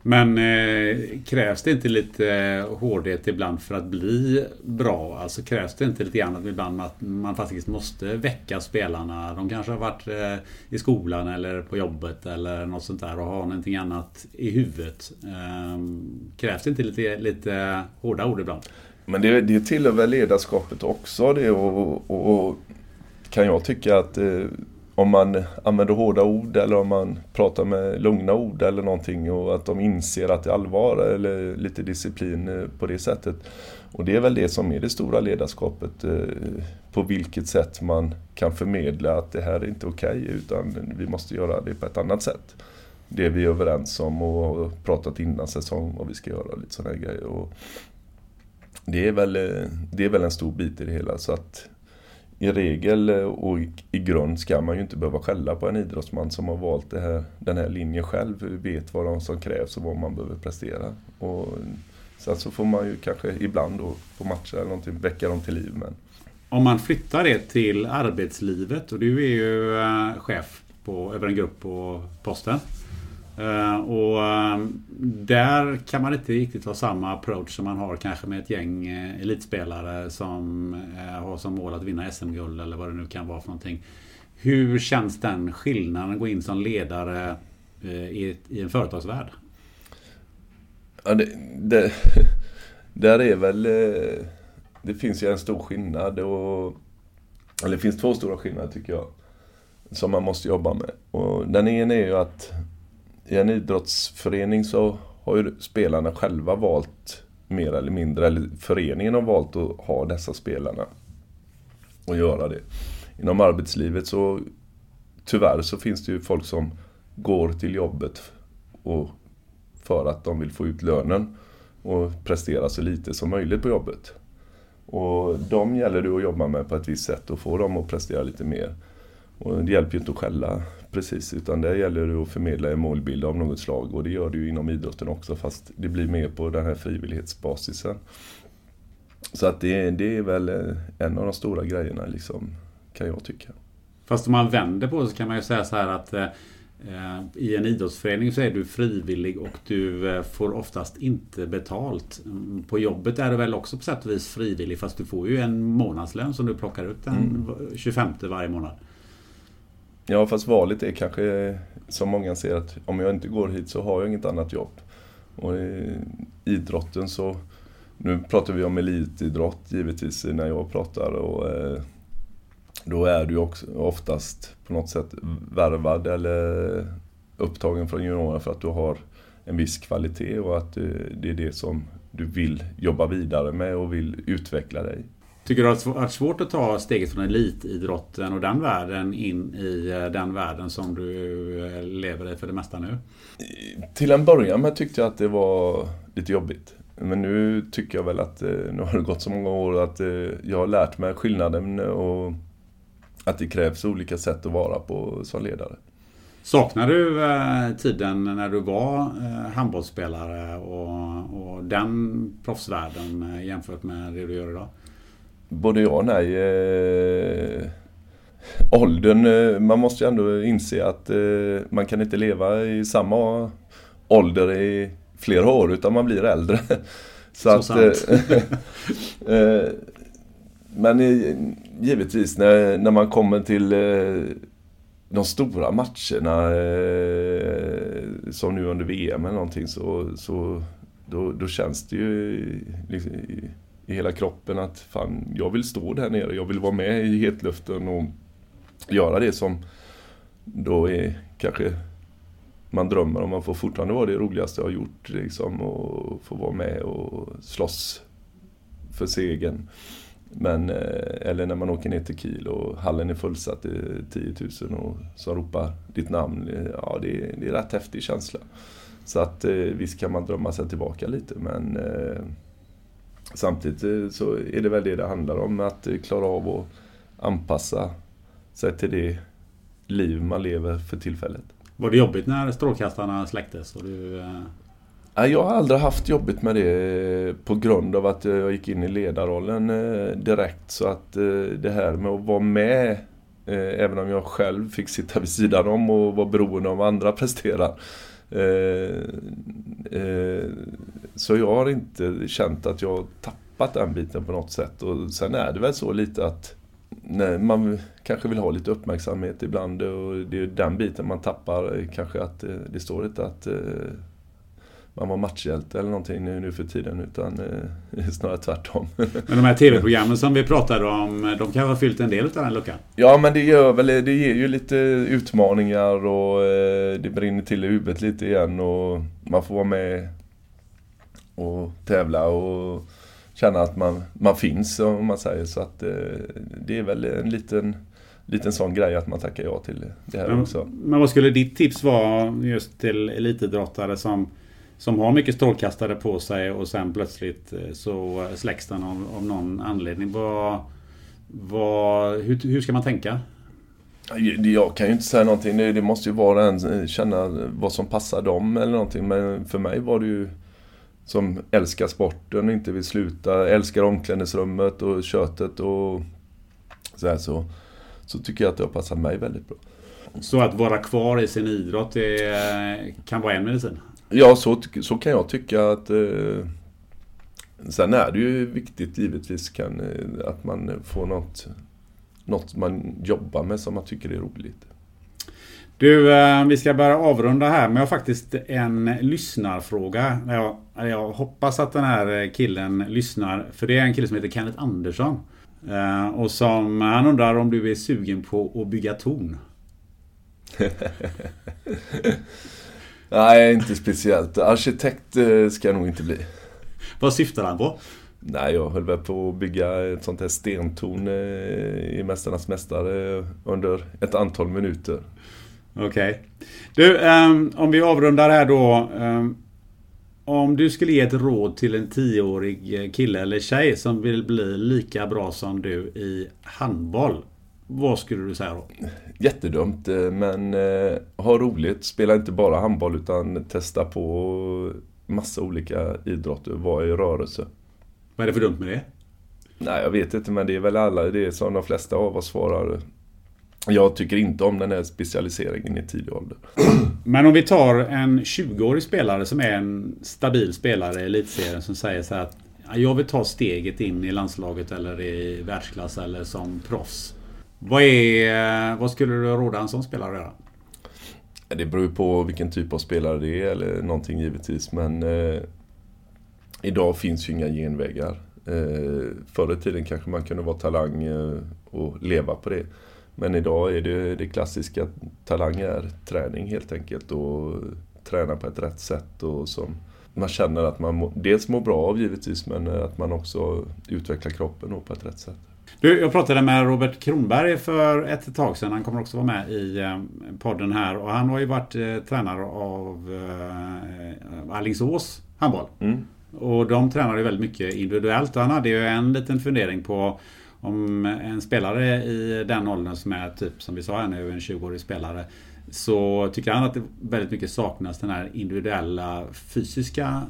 Men eh, krävs det inte lite eh, hårdhet ibland för att bli bra? Alltså krävs det inte lite grann ibland att man faktiskt måste väcka spelarna? De kanske har varit eh, i skolan eller på jobbet eller något sånt där och har någonting annat i huvudet. Eh, krävs det inte lite, lite hårda ord ibland? Men det, det tillhör väl ledarskapet också det och, och, och kan jag tycka att eh, om man använder hårda ord eller om man pratar med lugna ord eller någonting och att de inser att det är allvar eller lite disciplin eh, på det sättet. Och det är väl det som är det stora ledarskapet. Eh, på vilket sätt man kan förmedla att det här är inte okej okay, utan vi måste göra det på ett annat sätt. Det vi är överens om och har pratat innan säsong vad vi ska göra. och Lite sådana grejer. Och det, är väl, eh, det är väl en stor bit i det hela. så att i regel eh, och i grund ska man ju inte behöva skälla på en idrottsman som har valt här, den här linjen själv, vet vad som krävs och vad man behöver prestera. Och sen så får man ju kanske ibland då på matcher eller någonting väcka dem till liv. Men... Om man flyttar det till arbetslivet och du är ju eh, chef på, över en grupp på posten. Eh, och ehm, där kan man inte riktigt ha samma approach som man har kanske med ett gäng eh, elitspelare som eh, har som mål att vinna SM-guld eller vad det nu kan vara för någonting. Hur känns den skillnaden att gå in som ledare i, i en företagsvärld? Ja, det, det, där är väl... Det finns ju en stor skillnad och... Eller det finns två stora skillnader tycker jag. Som man måste jobba med. Och den ena är ju att i en idrottsförening så har ju spelarna själva valt mer eller mindre, eller föreningen har valt att ha dessa spelarna. Och göra det. Inom arbetslivet så tyvärr så finns det ju folk som går till jobbet och för att de vill få ut lönen och prestera så lite som möjligt på jobbet. Och de gäller det att jobba med på ett visst sätt och få dem att prestera lite mer. Och det hjälper ju inte att skälla precis, utan det gäller det att förmedla en målbild av något slag. Och det gör ju inom idrotten också, fast det blir mer på den här frivillighetsbasisen. Så att det, det är väl en av de stora grejerna, liksom, kan jag tycka. Fast om man vänder på det så kan man ju säga så här att eh, i en idrottsförening så är du frivillig och du eh, får oftast inte betalt. Mm, på jobbet är du väl också på sätt och vis frivillig fast du får ju en månadslön som du plockar ut den mm. 25 varje månad. Ja, fast valet är kanske som många ser att om jag inte går hit så har jag inget annat jobb. Och i idrotten så, nu pratar vi om elitidrott givetvis när jag pratar och eh, då är du också oftast på något sätt värvad eller upptagen från juniorerna för att du har en viss kvalitet och att eh, det är det som du vill jobba vidare med och vill utveckla dig. Tycker du att det har varit svårt att ta steget från elitidrotten och den världen in i eh, den världen som du eh, lever i för det mesta nu? Till en början med tyckte jag att det var lite jobbigt. Men nu tycker jag väl att, nu har det gått så många år att jag har lärt mig skillnaden och att det krävs olika sätt att vara på som ledare. Saknar du eh, tiden när du var eh, handbollsspelare och, och den proffsvärlden eh, jämfört med det du gör idag? Både ja och nej. Eh, åldern, eh, man måste ju ändå inse att eh, man kan inte leva i samma ålder i flera år utan man blir äldre. Så, Så att, eh, men givetvis när, när man kommer till eh, de stora matcherna eh, som nu under VM eller någonting så, så då, då känns det ju liksom, i, hela kroppen att fan, jag vill stå där nere, jag vill vara med i hetluften och göra det som då är kanske man drömmer om. Man får fortfarande vara det roligaste jag har gjort liksom och få vara med och slåss för segern. Men, eh, eller när man åker ner till Kiel och hallen är fullsatt, det är 10 000 och som ropar ditt namn. Eh, ja, det är, det är rätt häftig känsla. Så att eh, visst kan man drömma sig tillbaka lite men eh, samtidigt så är det väl det det handlar om, att klara av att anpassa sig till det liv man lever för tillfället. Var det jobbigt när strålkastarna släcktes? Och du, jag har aldrig haft jobbigt med det på grund av att jag gick in i ledarrollen eh, direkt. Så att eh, det här med att vara med, eh, även om jag själv fick sitta vid sidan om och vara beroende av vad andra presterar. Eh, eh, så jag har inte känt att jag tappat den biten på något sätt. Och sen är det väl så lite att nej, man kanske vill ha lite uppmärksamhet ibland och det är den biten man tappar. Eh, kanske att det står inte att man var matchhjälte eller någonting nu, nu för tiden utan eh, snarare tvärtom. Men de här TV-programmen som vi pratade om, de kanske har fyllt en del av den luckan? Ja men det gör väl, det ger ju lite utmaningar och eh, det brinner till i huvudet lite igen och man får vara med och tävla och känna att man, man finns om man säger så att eh, det är väl en liten liten sån grej att man tackar ja till det här men, också. Men vad skulle ditt tips vara just till elitidrottare som som har mycket strålkastare på sig och sen plötsligt eh, så släcks den av, av någon anledning. Vad, vad, hur, hur ska man tänka? Jag kan ju inte säga någonting. Det måste ju vara en känna vad som passar dem eller någonting. Men för mig var det ju som älskar sporten och inte vill sluta. Älskar omklädningsrummet och köttet och så här, så, så tycker jag att det har passat mig väldigt bra. Så att vara kvar i sin idrott det kan vara en medicin? Ja, så, så kan jag tycka att eh, Sen är det ju viktigt givetvis kan, eh, att man får något något man jobbar med som man tycker är roligt. Du, eh, vi ska börja avrunda här, men jag har faktiskt en lyssnarfråga. Jag, jag hoppas att den här killen lyssnar, för det är en kille som heter Kenneth Andersson. Eh, och som, han undrar om du är sugen på att bygga torn? Nej, inte speciellt. Arkitekt eh, ska jag nog inte bli. Vad syftar han på? Nej, jag höll väl på att bygga ett sånt här stentorn eh, i Mästarnas Mästare under ett antal minuter. Okej. Okay. Du, um, om vi avrundar här då. Um, om du skulle ge ett råd till en tioårig kille eller tjej som vill bli lika bra som du i handboll. Vad skulle du säga då? Jättedumt, eh, men eh, ha roligt. Spela inte bara handboll utan testa på massa olika idrotter. Var i rörelse. Vad är det för dumt med det? Nej, jag vet inte, men det är väl alla det är som de flesta av oss svarar. Jag tycker inte om den här specialiseringen i tidig ålder. Men om vi tar en 20-årig spelare som är en stabil spelare i elitserien som säger så här att jag vill ta steget in i landslaget eller i världsklass eller som proffs. Vad, är, eh, vad skulle du råda en sån spelare att göra? Det beror på vilken typ av spelare det är eller någonting givetvis. Men eh, idag finns ju inga genvägar. Eh, förr i tiden kanske man kunde vara talang eh, och leva på det. Men idag är det det klassiska talang är träning helt enkelt och träna på ett rätt sätt och som man känner att man må, dels mår bra av givetvis men att man också utvecklar kroppen på ett rätt sätt. Du, jag pratade med Robert Kronberg för ett tag sedan. Han kommer också vara med i eh, podden här. Och han har ju varit eh, tränare av eh, Allingsås handboll. Mm. Och de tränar ju väldigt mycket individuellt. Och han hade ju en liten fundering på om en spelare i den åldern som är typ som vi sa här nu, en 20-årig spelare. Så tycker han att det väldigt mycket saknas den här individuella fysiska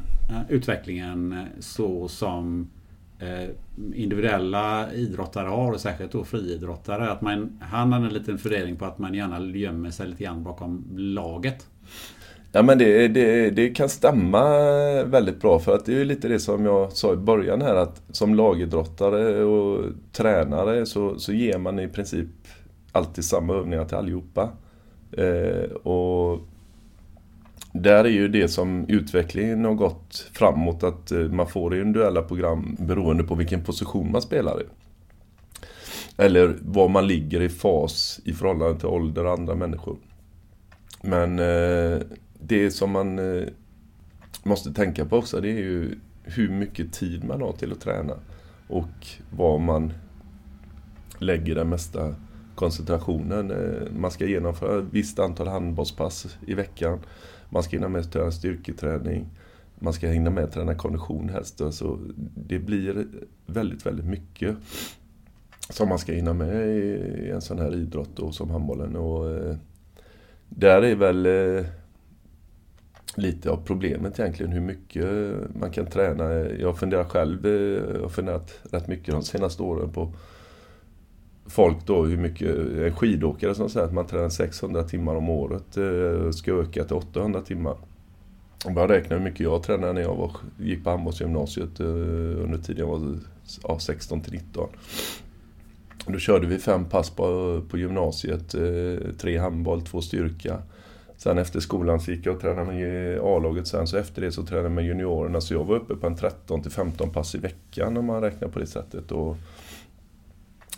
utvecklingen så som Eh, Eh, individuella idrottare har och särskilt då friidrottare. Att man, han har en liten fundering på att man gärna gömmer sig lite grann bakom laget. Ja men det, det, det kan stämma väldigt bra för att det är ju lite det som jag sa i början här att som lagidrottare och tränare så, så ger man i princip alltid samma övningar till allihopa. Eh, och där är ju det som utvecklingen har gått framåt att eh, man får individuella program beroende på vilken position man spelar i. Eller var man ligger i fas i förhållande till ålder och andra människor. Men eh, det som man eh, måste tänka på också det är ju hur mycket tid man har till att träna. Och var man lägger den mesta koncentrationen. Eh, man ska genomföra ett visst antal handbollspass i veckan. Man ska hinna med att träna styrketräning. Man ska hinna med att träna kondition helst. Så det blir väldigt, väldigt mycket som man ska hinna med i en sån här idrott då, som handbollen. Och, eh, där är väl eh, lite av problemet egentligen hur mycket man kan träna. Jag funderar själv, jag har funderat rätt mycket de senaste åren på folk då hur mycket, en skidåkare som säger att man tränar 600 timmar om året eh, ska öka till 800 timmar. Jag räknar räkna hur mycket jag tränade när jag var, gick på handbollsgymnasiet eh, under tiden jag var ja, 16 till 19. Då körde vi fem pass på, på gymnasiet, tre handboll, två styrka. Sen efter skolan så gick jag och tränade med A-laget sen, så efter det så tränade jag med juniorerna. Så jag var uppe på en 13 till 15 pass i veckan om man räknar på det sättet. Och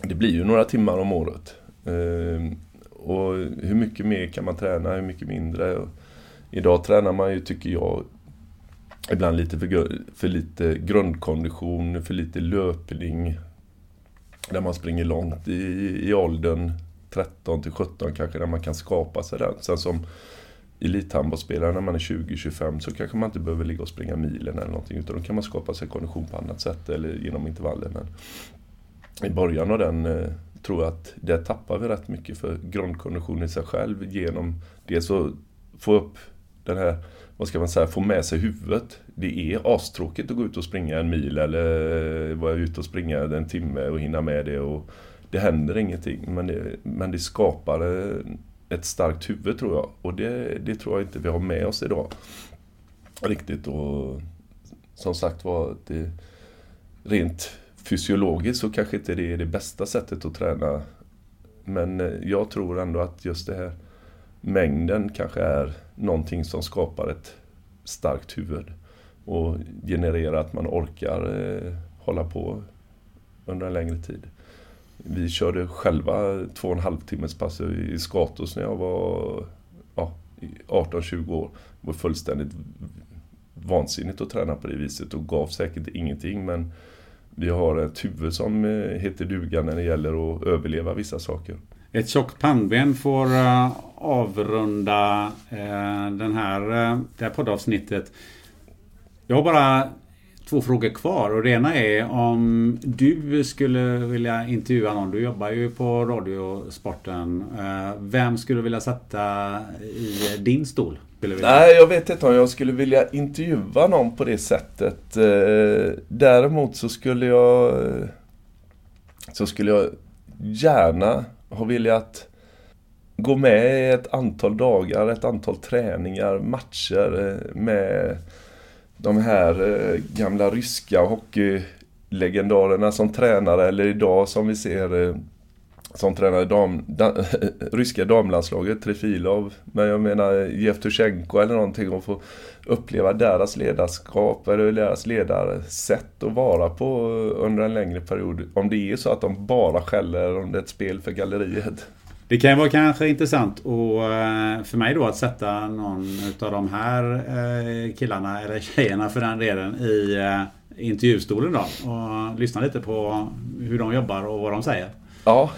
det blir ju några timmar om året. Ehm, och hur mycket mer kan man träna, hur mycket mindre? Idag tränar man ju, tycker jag, ibland lite för, för lite grundkondition, för lite löpning. Där man springer långt i, i åldern 13 till 17 kanske, där man kan skapa sig den. Sen som elithandbollsspelare när man är 20-25 så kanske man inte behöver ligga och springa milen eller någonting. Utan då kan man skapa sig kondition på annat sätt eller genom intervaller. Men i början av den eh, tror jag att där tappar vi rätt mycket för grundkonditionen i sig själv genom dels att få upp den här, vad ska man säga, få med sig huvudet. Det är astråkigt att gå ut och springa en mil eller eh, vara ute och springa en timme och hinna med det. Och det händer ingenting men det, men det skapar eh, ett starkt huvud tror jag. Och det, det tror jag inte vi har med oss idag. Riktigt och som sagt var, det rent fysiologiskt så kanske inte det är det bästa sättet att träna Men eh, jag tror ändå att just det här mängden kanske är någonting som skapar ett starkt huvud. Och genererar att man orkar eh, hålla på under en längre tid. Vi körde själva två och en halv timmes pass i Skatos när jag var ja, 18-20 år. Det var fullständigt vansinnigt att träna på det viset och gav säkert ingenting men vi har ett huvud som eh, heter duga när det gäller att överleva vissa saker. Ett tjockt pannben får eh, avrunda eh, den här, det här poddavsnittet. Jag har bara två frågor kvar och det ena är om du skulle vilja intervjua någon. Du jobbar ju på Radiosporten. Vem skulle du vilja sätta i din stol? Nej, jag vet inte om jag skulle vilja intervjua någon på det sättet. Eh, däremot så skulle jag så skulle jag gärna ha velat gå med i ett antal dagar, ett antal träningar, matcher eh, med de här eh, gamla ryska hockeylegendarerna som tränare eller idag som vi ser som tränade dam, da, ryska damlandslaget, Trefilov. Men jag menar Jevtusjenko eller någonting och få uppleva deras ledarskap eller deras ledarsätt att vara på under en längre period. Om det är så att de bara skäller eller om det är ett spel för galleriet. Det kan vara kanske intressant och eh, för mig då att sätta någon av de här eh, killarna eller tjejerna för den delen i eh, intervjustolen då och lyssna lite på hur de jobbar och vad de säger. Ja.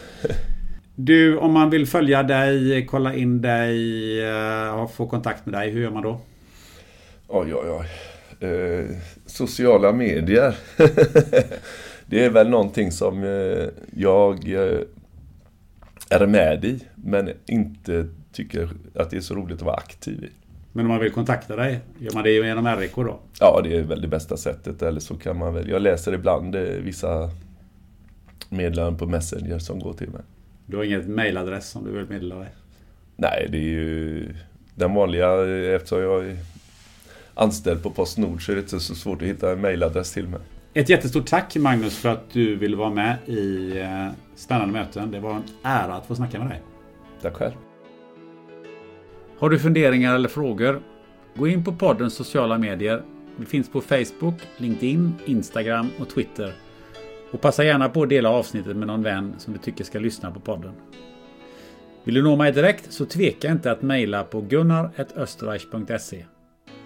Du, om man vill följa dig, kolla in dig, och få kontakt med dig, hur gör man då? Oj, oj, oj. Eh, sociala medier. det är väl någonting som eh, jag eh, är med i, men inte tycker att det är så roligt att vara aktiv i. Men om man vill kontakta dig, gör man det genom RIK då? Ja, det är väl det bästa sättet. Eller så kan man väl... Jag läser ibland eh, vissa meddelanden på Messenger som går till mig. Du har inget mailadress som du vill meddela dig? Nej, det är ju den vanliga eftersom jag är anställd på Postnord så är det inte så svårt att hitta en mailadress till mig. Ett jättestort tack Magnus för att du ville vara med i eh, Spännande möten. Det var en ära att få snacka med dig. Tack själv. Har du funderingar eller frågor? Gå in på poddens sociala medier. Vi finns på Facebook, LinkedIn, Instagram och Twitter. Och passa gärna på att dela avsnittet med någon vän som du tycker ska lyssna på podden. Vill du nå mig direkt så tveka inte att mejla på gunnar.österreich.se.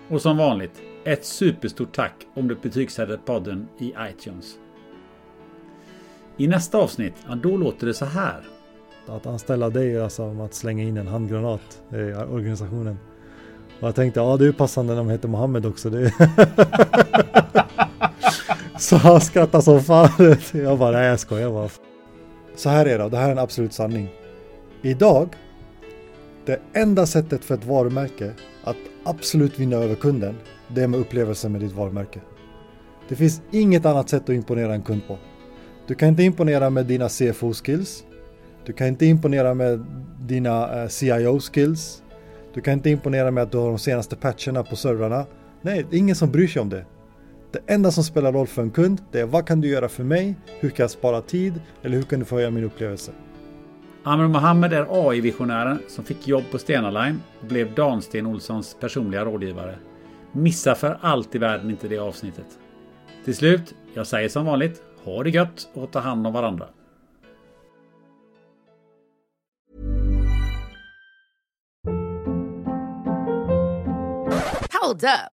Och som vanligt, ett superstort tack om du betygsätter podden i iTunes. I nästa avsnitt, ja, då låter det så här. Att anställa dig är alltså som att slänga in en handgranat i organisationen. Och jag tänkte, ja det är passande när de heter Mohammed också. Det så han skrattade som fan. Jag bara, nej jag skojar bara. Så här är det, det här är en absolut sanning. Idag, det enda sättet för ett varumärke att absolut vinna över kunden, det är med upplevelsen med ditt varumärke. Det finns inget annat sätt att imponera en kund på. Du kan inte imponera med dina CFO-skills. Du kan inte imponera med dina eh, CIO-skills. Du kan inte imponera med att du har de senaste patcherna på servrarna. Nej, det är ingen som bryr sig om det. Det enda som spelar roll för en kund, det är vad kan du göra för mig? Hur kan jag spara tid? Eller hur kan du få höja min upplevelse? Amr Mohammed är AI-visionären som fick jobb på Stena Line och blev Dan Sten Olssons personliga rådgivare. Missa för allt i världen inte det avsnittet. Till slut, jag säger som vanligt, ha det gött och ta hand om varandra. Hold up.